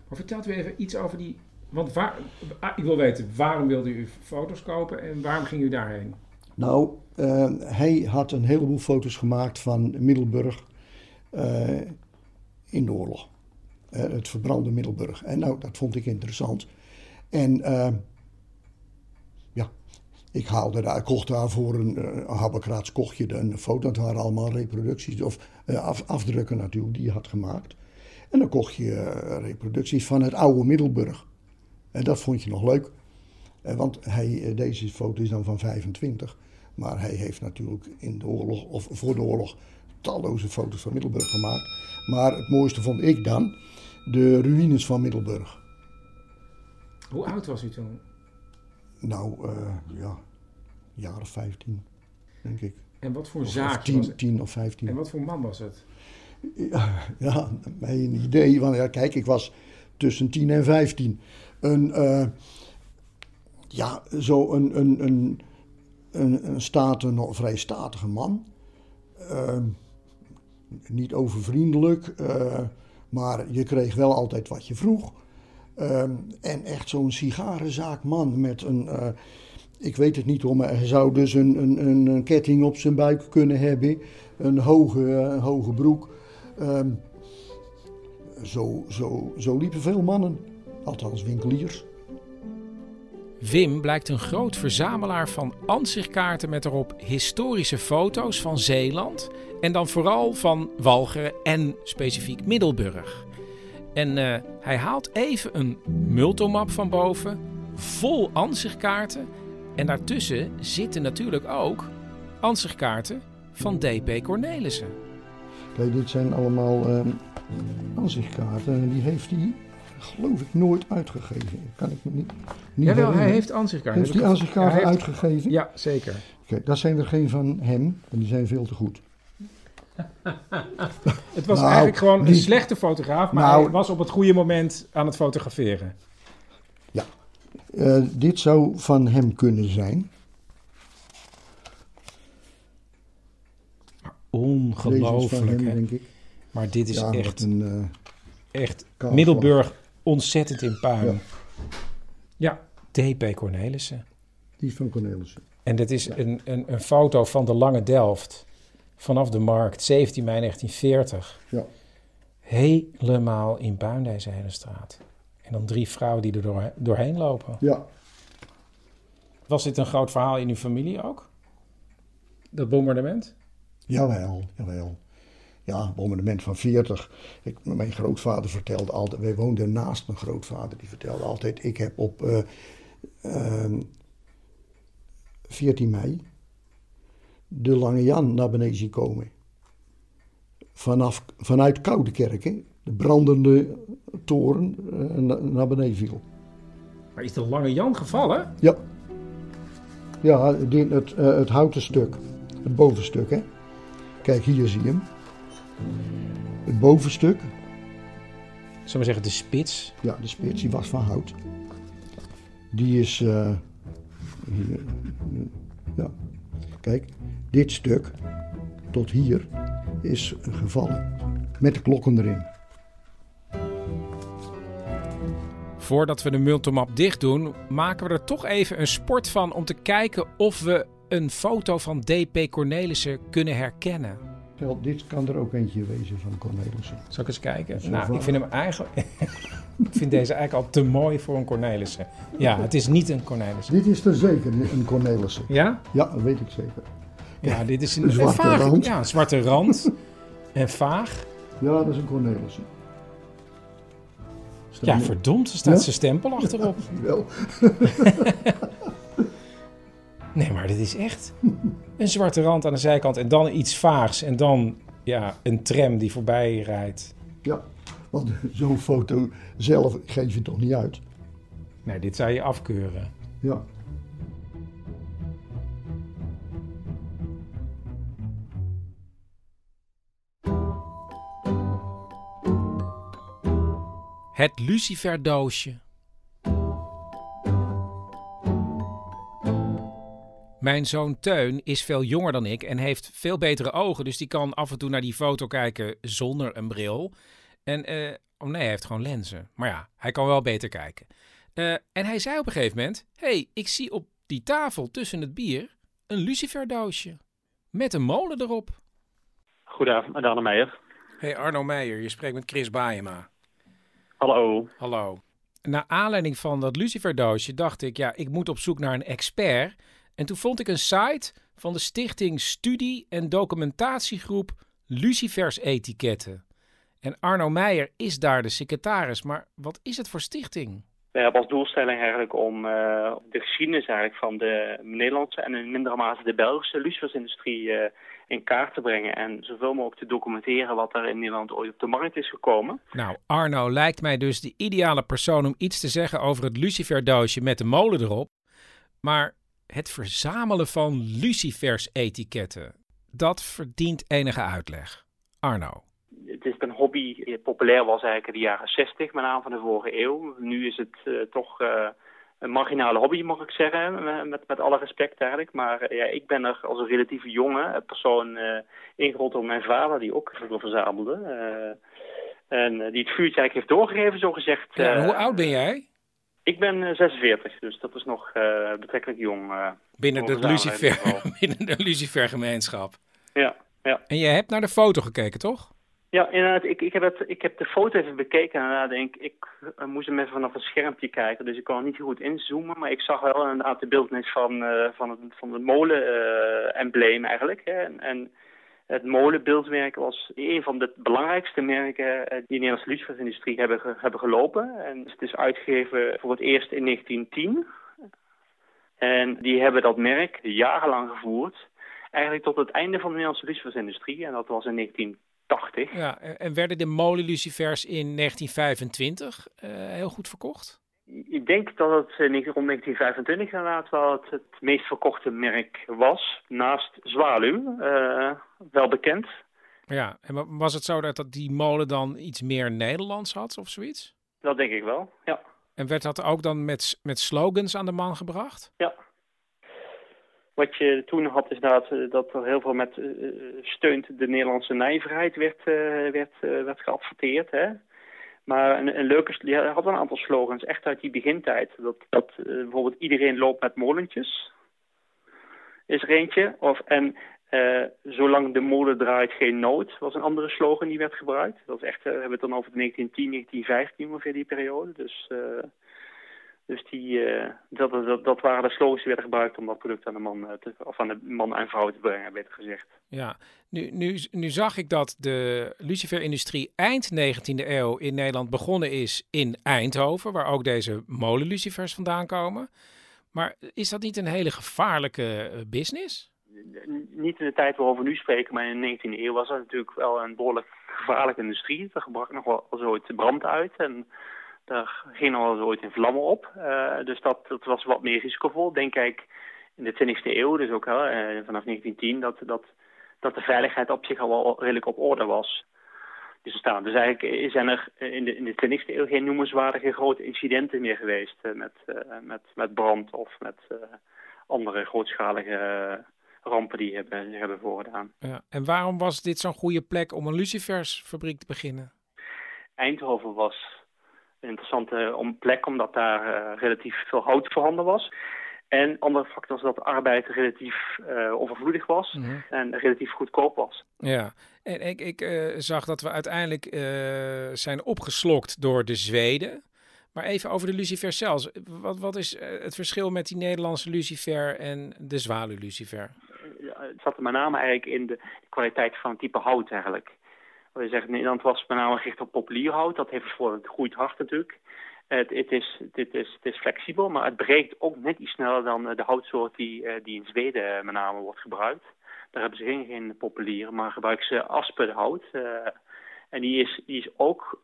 Maar vertelt u even iets over die. Want waar, ah, ik wil weten, waarom wilde u foto's kopen en waarom ging u daarheen? Nou, eh, hij had een heleboel foto's gemaakt van Middelburg eh, in de oorlog. Eh, het verbrande Middelburg. En nou, dat vond ik interessant. En eh, ik haalde daar, kocht daar voor een uh, habbekraats kocht je een foto. Het waren allemaal reproducties, of eh, af, afdrukken natuurlijk, die je had gemaakt. En dan kocht je eh, reproducties van het oude Middelburg. En dat vond je nog leuk. Want hij, deze foto is dan van 25. Maar hij heeft natuurlijk in de oorlog, of voor de oorlog, talloze foto's van Middelburg gemaakt. Maar het mooiste vond ik dan de ruïnes van Middelburg. Hoe oud was u toen? Nou, uh, ja, jaar of 15, denk ik. En wat voor of, zaak of tien, was het? 10 of 15. En wat voor man was het? Ja, ja mijn idee. Want ja, kijk, ik was tussen 10 en 15. Een, uh, ja, zo een, een, een, een, een staten, vrij statige man. Uh, niet overvriendelijk, uh, maar je kreeg wel altijd wat je vroeg. Um, en echt zo'n sigarenzaakman met een. Uh, ik weet het niet hoor, maar hij zou dus een, een, een ketting op zijn buik kunnen hebben. Een hoge, hoge broek. Um, zo, zo, zo liepen veel mannen, althans winkeliers. Wim blijkt een groot verzamelaar van ansichtkaarten met erop historische foto's van Zeeland. En dan vooral van Walcheren en specifiek Middelburg. En uh, hij haalt even een multomap van boven, vol ansichtkaarten. En daartussen zitten natuurlijk ook ansichtkaarten van D.P. Cornelissen. Kijk, dit zijn allemaal uh, ansichtkaarten en die heeft hij, geloof ik, nooit uitgegeven. Kan ik me niet, niet Jawel, herinneren. hij heeft ansichtkaarten. Heeft hij ansichtkaarten Hij heeft- uitgegeven? Ja, zeker. Kijk, dat zijn er geen van hem en die zijn veel te goed. Het was Nou, eigenlijk gewoon een slechte fotograaf, maar Nou- hij was op het goede moment aan het fotograferen. Eh, dit zou van hem kunnen zijn. Deze is van Ongelooflijk, hem, denk ik. Maar dit is Ja, echt, een, eh, echt. Middelburg ontzettend in puin. Ja. Ja, D.P. Cornelissen. Die is van Cornelissen. En dit is een, een, een foto van de Lange Delft vanaf de markt, 17 mei 1940. Ja. Helemaal in puin deze hele straat. En dan drie vrouwen die er door, doorheen lopen. Ja. Was dit een groot verhaal in uw familie ook? Dat bombardement? Jawel, jawel. Ja, bombardement van 40. Ik, mijn grootvader vertelde altijd, wij woonden naast mijn grootvader, die vertelde altijd, ik heb op eh, ehm, 14 mei de Lange Jan naar beneden zien komen. Vanaf, vanuit Koudekerk, hè, de brandende toren eh, na- naar beneden viel. Maar is de Lange Jan gevallen? Ja. Ja, die- het, eh, het houten stuk. Het bovenstuk, hè. Kijk, hier zie je hem. Het bovenstuk. Zullen we zeggen de spits? Ja, de spits, die was van hout. Die is... eh, hier, eh, ja. Kijk, dit stuk tot hier is gevallen. Met de klokken erin. Voordat we de multimap dicht doen, maken we er toch even een sport van om te kijken of we een foto van D.P. Cornelissen kunnen herkennen. Dit kan er ook eentje wezen van Cornelissen. Zal ik eens kijken? Zo nou, van- ik vind hem eigenlijk... ik vind deze eigenlijk al te mooi voor een Cornelissen. Ja, het is niet een Cornelissen. Dit is er zeker een Cornelissen. Ja? Ja, dat weet ik zeker. Ja, dit is een, Een zwarte vaag- rand. Ja, een zwarte rand. en vaag. Ja, dat is een Cornelissen. Ja, verdomd, er staat Ja? zijn stempel achterop. Wel. nee, maar dit is echt een zwarte rand aan de zijkant en dan iets vaags en dan ja, een tram die voorbij rijdt. Ja, want zo'n foto zelf geef je toch niet uit? Nee, dit zou je afkeuren. Ja. Het luciferdoosje. Mijn zoon Teun is veel jonger dan ik en heeft veel betere ogen. Dus die kan af en toe naar die foto kijken zonder een bril. En, eh, oh nee, hij heeft gewoon lenzen. Maar ja, hij kan wel beter kijken. Eh, en hij zei op een gegeven moment: hey, ik zie op die tafel tussen het bier een luciferdoosje. Met een molen erop. Goedenavond, Arne Meijer. Hey Arno Meijer, je spreekt met Chris Baayema. Hallo. Hallo. Naar aanleiding van dat luciferdoosje dacht ik, ja, ik moet op zoek naar een expert. En toen vond ik een site van de stichting Studie- en Documentatiegroep Lucifers Etiketten. En Arno Meijer is daar de secretaris, maar wat is het voor stichting? We hebben als doelstelling eigenlijk om uh, de geschiedenis eigenlijk van de Nederlandse en in mindere mate de Belgische lucifersindustrie uh, in kaart te brengen. En zoveel mogelijk te documenteren wat er in Nederland ooit op de markt is gekomen. Nou, Arno lijkt mij dus de ideale persoon om iets te zeggen over het luciferdoosje met de molen erop. Maar het verzamelen van lucifers-etiketten, dat verdient enige uitleg. Arno hobby die populair was eigenlijk in de jaren 60, met name van de vorige eeuw. Nu is het uh, toch uh, een marginale hobby, mag ik zeggen, met, met alle respect eigenlijk. Maar ja, ik ben er als een relatief jonge persoon ingerold door mijn vader, die ook veel verzamelde. en die het vuurtje eigenlijk heeft doorgegeven, zo gezegd. Ja, hoe oud ben jij? Ik ben 46, dus dat is nog betrekkelijk jong. binnen, de Lucifer, binnen de Lucifer-gemeenschap. Ja, ja. En je hebt naar de foto gekeken, toch? Ja, inderdaad. Ik, ik, heb het, ik heb de foto even bekeken. En denk, ik uh, moest hem even vanaf een schermpje kijken. Dus ik kon niet goed inzoomen. Maar ik zag wel inderdaad de beeldnis van, uh, van, het, van uh, eigenlijk. Hè. En, en, het molenbeeldmerk was een van de belangrijkste merken die de Nederlandse lucifersindustrie hebben, hebben gelopen. En het is uitgegeven voor het eerst in 1910. En die hebben dat merk jarenlang gevoerd. Eigenlijk tot het einde van de Nederlandse lucifersindustrie. En dat was in 19 80. Ja, en werden de molenlucifers in 1925 uh, heel goed verkocht? Ik denk dat het rond 1925 inderdaad wel het, het meest verkochte merk was. Naast Zwaluw, uh, wel bekend. Ja, en was het zo dat, dat die molen dan iets meer Nederlands had of zoiets? Dat denk ik wel, ja. En werd dat ook dan met, met slogans aan de man gebracht? Ja, wat je toen had is dat, eh, dat er heel veel met uh, steunt de Nederlandse nijverheid werd, uh, werd, uh, werd geadverteerd. Hè? Maar een, een leuke, die had een aantal slogans, echt uit die begintijd. Dat, dat bijvoorbeeld iedereen loopt met molentjes, is er eentje. Of, en zolang de molen draait geen nood, was een andere slogan die werd gebruikt. Dat is echt, we hebben het dan over 1910, 1915 ongeveer die periode. Dus... Dus die, uh, dat, dat, dat waren de slogans die werden gebruikt om dat product aan de man, eh, te, of aan de man en vrouw te brengen, beter gezegd. Ja, nu, nu, nu zag ik dat de luciferindustrie eind 19e eeuw in Nederland begonnen is in Eindhoven, waar ook deze molenlucifers vandaan komen. Maar is dat niet een hele gevaarlijke eh, business? Niet in de tijd waarover we nu spreken, maar in de 19e eeuw was dat natuurlijk wel een behoorlijk gevaarlijke industrie. Er brak nog wel zoiets brand uit en daar ging al ooit in vlammen op. Uh, dus dat, dat was wat meer risicovol. Denk ik in de 20e eeuw, dus ook uh, vanaf 1910, dat, dat, dat de veiligheid op zich al wel redelijk op orde was. Dus, staan. dus eigenlijk zijn er in de, in de 20e eeuw geen noemenswaardige grote incidenten meer geweest uh, met, met, met brand of met andere grootschalige rampen die hebben, hebben voorgedaan. Ja. En waarom was dit zo'n goede plek om een lucifersfabriek te beginnen? Eindhoven was interessante plek, omdat daar uh, relatief veel hout voorhanden was. En andere factor is dat arbeid relatief uh, overvloedig was mm -hmm. en relatief goedkoop was. Ja, en ik, ik uh, zag dat we uiteindelijk zijn opgeslokt door de Zweden. Maar even over de lucifer zelfs. Wat, wat is het verschil met die Nederlandse lucifer en de zwaluw-lucifer? het zat er met name eigenlijk in de kwaliteit van het type hout eigenlijk. We zeggen, Nederland was met name gericht op populierhout. Dat heeft voor het groeit hard natuurlijk. Het, het, is, is, flexibel, maar het breekt ook net iets sneller dan de houtsoort die, eh, die in Zweden met name wordt gebruikt. Daar hebben ze geen, geen populier, maar gebruiken ze aspenhout. En die is, die is ook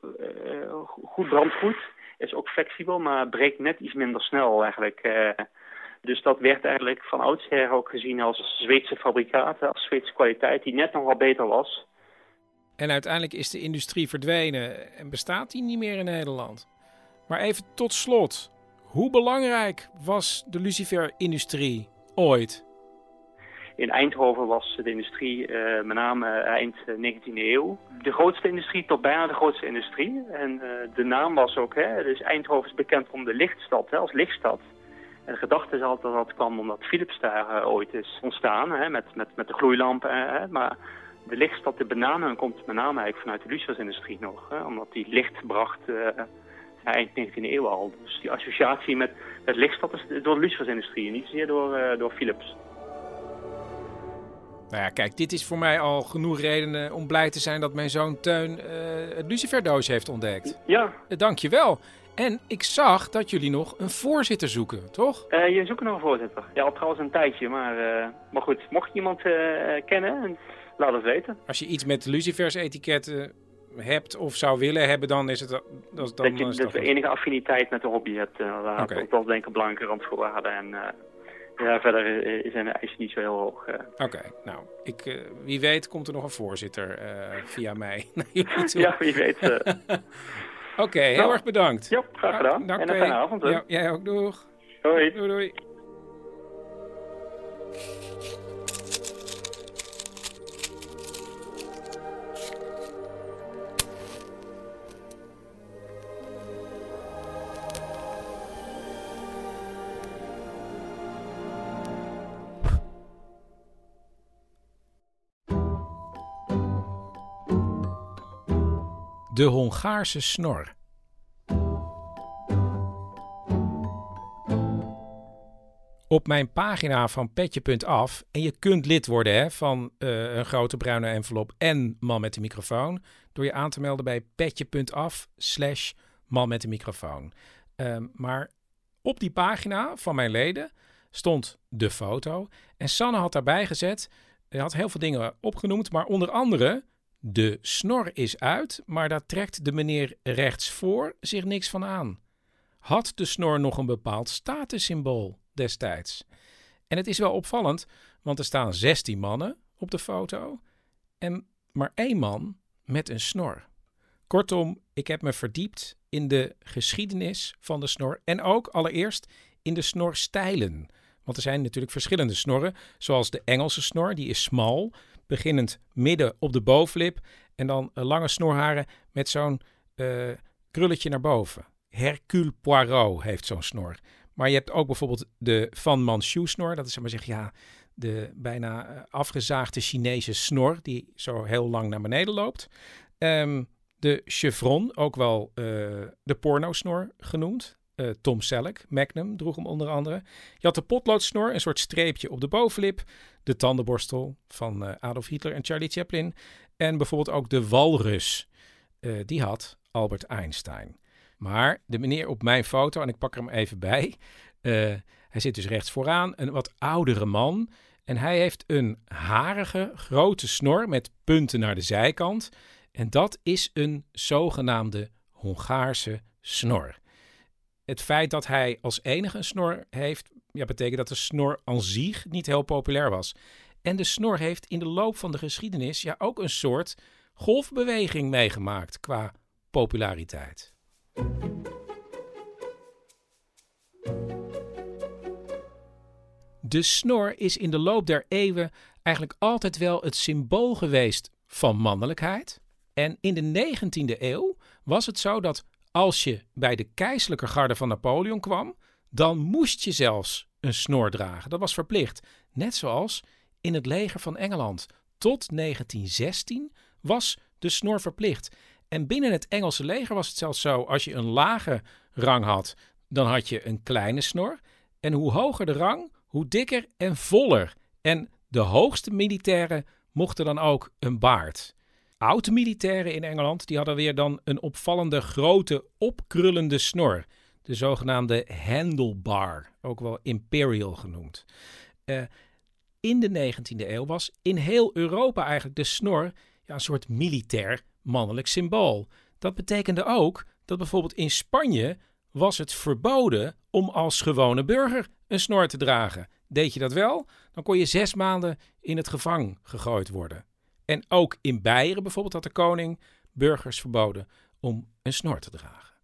goed brandgoed, is ook flexibel, maar breekt net iets minder snel eigenlijk. Dus dat werd eigenlijk van oudsher ook gezien als Zweedse fabrikaat, als Zweedse kwaliteit, die net nog beter was. En uiteindelijk is de industrie verdwenen en bestaat die niet meer in Nederland. Maar even tot slot, hoe belangrijk was de lucifer-industrie ooit? In Eindhoven was de industrie uh, met name eind 19e eeuw de grootste industrie tot bijna de grootste industrie. En de naam was ook, hè, dus Eindhoven is bekend om de lichtstad, hè, als lichtstad. En de gedachte is altijd dat dat kwam omdat Philips daar ooit is ontstaan, hè, met, met, met de gloeilampen. maar de lichtstad de bananen komt met name eigenlijk vanuit de lucifersindustrie nog. Hè, omdat die licht bracht uh, eind 19e eeuw al. Dus die associatie met, met lichtstad is door de lucifersindustrie, niet zozeer door, uh, door Philips. Nou ja, kijk, dit is voor mij al genoeg redenen om blij te zijn dat mijn zoon Teun uh, het luciferdoos heeft ontdekt. Ja. Dank je wel. En ik zag dat jullie nog een voorzitter zoeken, toch? Uh, je zoekt nog een voorzitter. Ja, al trouwens een tijdje, maar, uh, maar goed. Mocht je iemand kennen, laat het weten. Als je iets met Lucifers etiketten hebt of zou willen hebben, dan is het... Dat, dan dat je dat enige affiniteit met de hobby hebt. Uh, okay. Dat denk ik belangrijke randvoorwaarden. En ja, verder zijn de eisen niet zo heel hoog. Oké, nou, ik, wie weet komt er nog een voorzitter via mij Ja, wie weet. Oké, heel nou, erg bedankt. Ja, graag gedaan. Dank en een fijne avond. Ja, jij ook, doeg. Hoi. Doei, doei. De Hongaarse snor. Op mijn pagina van petje.af, en je kunt lid worden hè, van uh, een grote bruine envelop en man met de microfoon, door je aan te melden bij petje.af slash man met de microfoon. Um, maar op die pagina van mijn leden stond de foto en Sanne had daarbij gezet, hij had heel veel dingen opgenoemd, maar onder andere de snor is uit, maar daar trekt de meneer rechtsvoor zich niks van aan. Had de snor nog een bepaald statussymbool destijds? En het is wel opvallend, want er staan 16 mannen op de foto en maar één man met een snor. Kortom, ik heb me verdiept in de geschiedenis van de snor en ook allereerst in de snorstijlen. Want er zijn natuurlijk verschillende snorren, zoals de Engelse snor, die is smal, beginnend midden op de bovenlip en dan lange snorharen met zo'n uh, krulletje naar boven. Hercule Poirot heeft zo'n snor. Maar je hebt ook bijvoorbeeld de Van Manchu snor. Dat is maar zeggen, ja, de bijna eh, afgezaagde Chinese snor die zo heel lang naar beneden loopt. Um, de chevron, ook wel uh, de pornosnor genoemd. Uh, Tom Selleck, Magnum, droeg hem onder andere. Je had de potloodsnor, een soort streepje op de bovenlip. De tandenborstel van uh, Adolf Hitler en Charlie Chaplin. En bijvoorbeeld ook de walrus. Uh, die had Albert Einstein. Maar de meneer op mijn foto, en ik pak er hem even bij. hij zit dus rechts vooraan, een wat oudere man. En hij heeft een harige, grote snor met punten naar de zijkant. En dat is een zogenaamde Hongaarse snor het feit dat hij als enige een snor heeft, ja, betekent dat de snor aan zich niet heel populair was. En de snor heeft in de loop van de geschiedenis ja ook een soort golfbeweging meegemaakt qua populariteit. De snor is in de loop der eeuwen eigenlijk altijd wel het symbool geweest van mannelijkheid. En in de 19e eeuw was het zo dat als je bij de keizerlijke garde van Napoleon kwam, dan moest je zelfs een snor dragen. Dat was verplicht. Net zoals in het leger van Engeland. Tot 1916 was de snor verplicht. En binnen het Engelse leger was het zelfs zo: als je een lage rang had, dan had je een kleine snor. En hoe hoger de rang, hoe dikker en voller. En de hoogste militairen mochten dan ook een baard. Oud-militairen in Engeland die hadden weer dan een opvallende grote opkrullende snor. De zogenaamde handlebar, ook wel imperial genoemd. Uh, in de 19e eeuw was in heel Europa eigenlijk de snor ja, een soort militair mannelijk symbool. Dat betekende ook dat bijvoorbeeld in Spanje was het verboden om als gewone burger een snor te dragen. Deed je dat wel, dan kon je zes maanden in het gevang gegooid worden. En ook in Beieren bijvoorbeeld had de koning burgers verboden om een snor te dragen.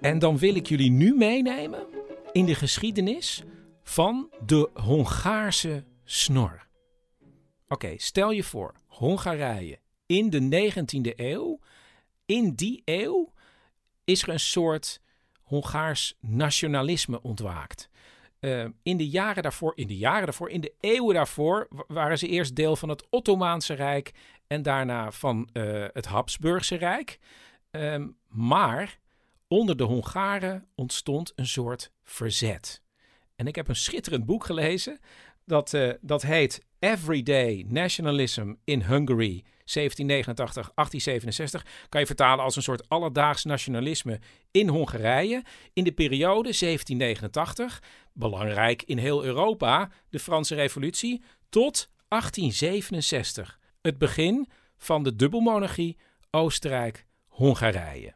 En dan wil ik jullie nu meenemen in de geschiedenis van de Hongaarse snor. Oké, stel je voor, Hongarije in de 19e eeuw. In die eeuw is er een soort Hongaars nationalisme ontwaakt. Uh, in de jaren daarvoor, in de jaren daarvoor, in de eeuwen daarvoor, waren ze eerst deel van het Ottomaanse Rijk en daarna van uh, het Habsburgse Rijk. Um, maar onder de Hongaren ontstond een soort verzet. En ik heb een schitterend boek gelezen. Dat, uh, dat heet Everyday Nationalism in Hungary 1789-1867 kan je vertalen als een soort alledaags nationalisme in Hongarije in de periode 1789, belangrijk in heel Europa, de Franse Revolutie, tot 1867, het begin van de dubbelmonarchie Oostenrijk-Hongarije.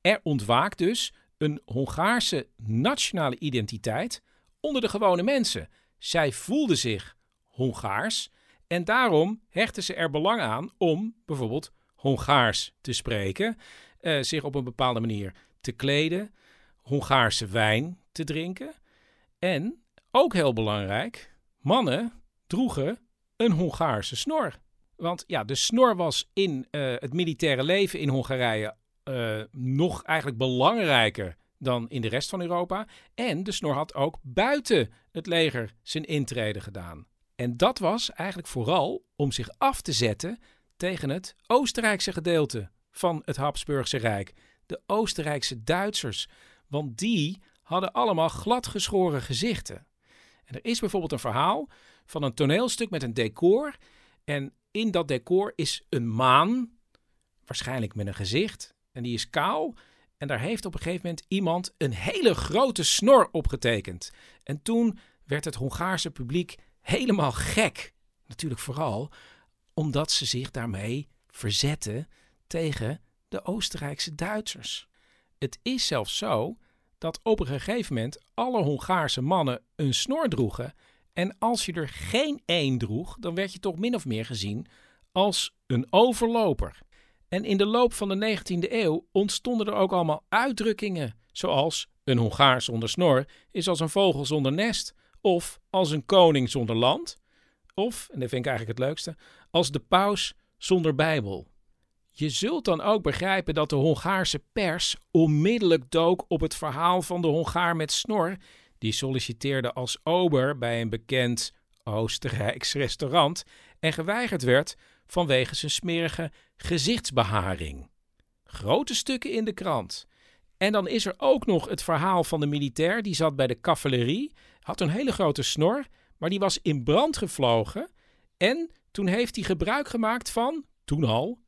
Er ontwaakt dus een Hongaarse nationale identiteit onder de gewone mensen. Zij voelden zich Hongaars en daarom hechten ze er belang aan om bijvoorbeeld Hongaars te spreken, uh, zich op een bepaalde manier te kleden, Hongaarse wijn te drinken. En, ook heel belangrijk, mannen droegen een Hongaarse snor. Want ja, de snor was in uh, het militaire leven in Hongarije uh, nog eigenlijk belangrijker dan in de rest van Europa. En de snor had ook buiten het leger zijn intrede gedaan. En dat was eigenlijk vooral om zich af te zetten tegen het Oostenrijkse gedeelte van het Habsburgse Rijk. De Oostenrijkse Duitsers. Want die hadden allemaal gladgeschoren gezichten. En er is bijvoorbeeld een verhaal van een toneelstuk met een decor. En in dat decor is een maan, waarschijnlijk met een gezicht. En die is kaal. En daar heeft op een gegeven moment iemand een hele grote snor opgetekend. En toen werd het Hongaarse publiek helemaal gek. Natuurlijk vooral omdat ze zich daarmee verzetten tegen de Oostenrijkse Duitsers. Het is zelfs zo dat op een gegeven moment alle Hongaarse mannen een snor droegen. En als je er geen één droeg, dan werd je toch min of meer gezien als een overloper. En in de loop van de 19e eeuw ontstonden er ook allemaal uitdrukkingen, zoals een Hongaar zonder snor is als een vogel zonder nest, of als een koning zonder land, of, en dat vind ik eigenlijk het leukste, als de paus zonder Bijbel. Je zult dan ook begrijpen dat de Hongaarse pers onmiddellijk dook op het verhaal van de Hongaar met snor, die solliciteerde als ober bij een bekend Oostenrijks restaurant en geweigerd werd vanwege zijn smerige gezichtsbeharing. Grote stukken in de krant. En dan is er ook nog het verhaal van de militair die zat bij de cavalerie, had een hele grote snor, maar die was in brand gevlogen en toen heeft hij gebruik gemaakt van, toen al,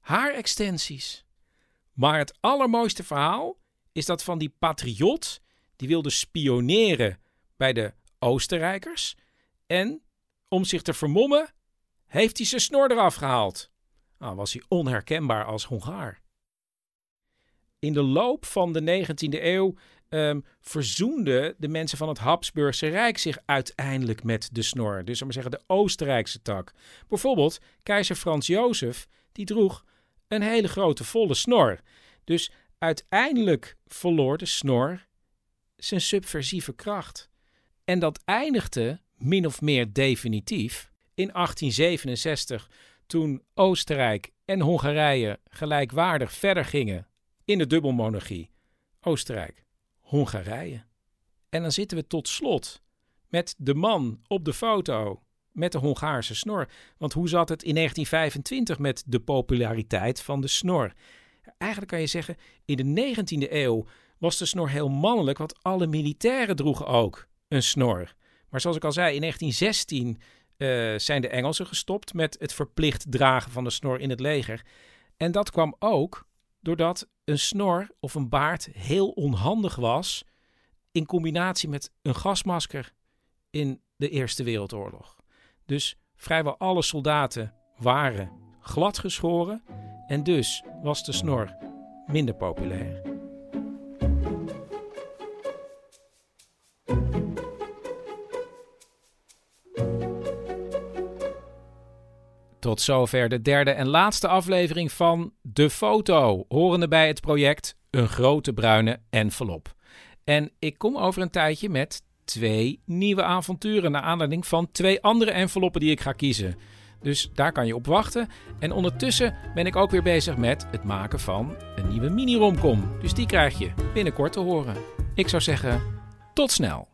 haarextensies. Maar het allermooiste verhaal is dat van die patriot die wilde spioneren bij de Oostenrijkers en om zich te vermommen heeft hij zijn snor eraf gehaald. Nou, was hij onherkenbaar als Hongaar. In de loop van de 19e eeuw um, verzoenden de mensen van het Habsburgse Rijk zich uiteindelijk met de snor. Dus maar zeggen, de Oostenrijkse tak. Bijvoorbeeld keizer Frans Jozef, die droeg een hele grote volle snor. Dus uiteindelijk verloor de snor zijn subversieve kracht. En dat eindigde min of meer definitief in 1867, toen Oostenrijk en Hongarije gelijkwaardig verder gingen in de dubbelmonarchie. Oostenrijk, Hongarije. En dan zitten we tot slot met de man op de foto met de Hongaarse snor. Want hoe zat het in 1925 met de populariteit van de snor? Eigenlijk kan je zeggen, in de 19e eeuw was de snor heel mannelijk, want alle militairen droegen ook een snor. Maar zoals ik al zei, in 1916 uh, zijn de Engelsen gestopt met het verplicht dragen van de snor in het leger. En dat kwam ook doordat een snor of een baard heel onhandig was in combinatie met een gasmasker in de Eerste Wereldoorlog. Dus vrijwel alle soldaten waren gladgeschoren en dus was de snor minder populair. Tot zover de derde en laatste aflevering van De Foto, horende bij het project Een Grote Bruine Envelop. En ik kom over een tijdje met twee nieuwe avonturen naar aanleiding van twee andere enveloppen die ik ga kiezen. Dus daar kan je op wachten. En ondertussen ben ik ook weer bezig met het maken van een nieuwe mini-romcom. Dus die krijg je binnenkort te horen. Ik zou zeggen, tot snel.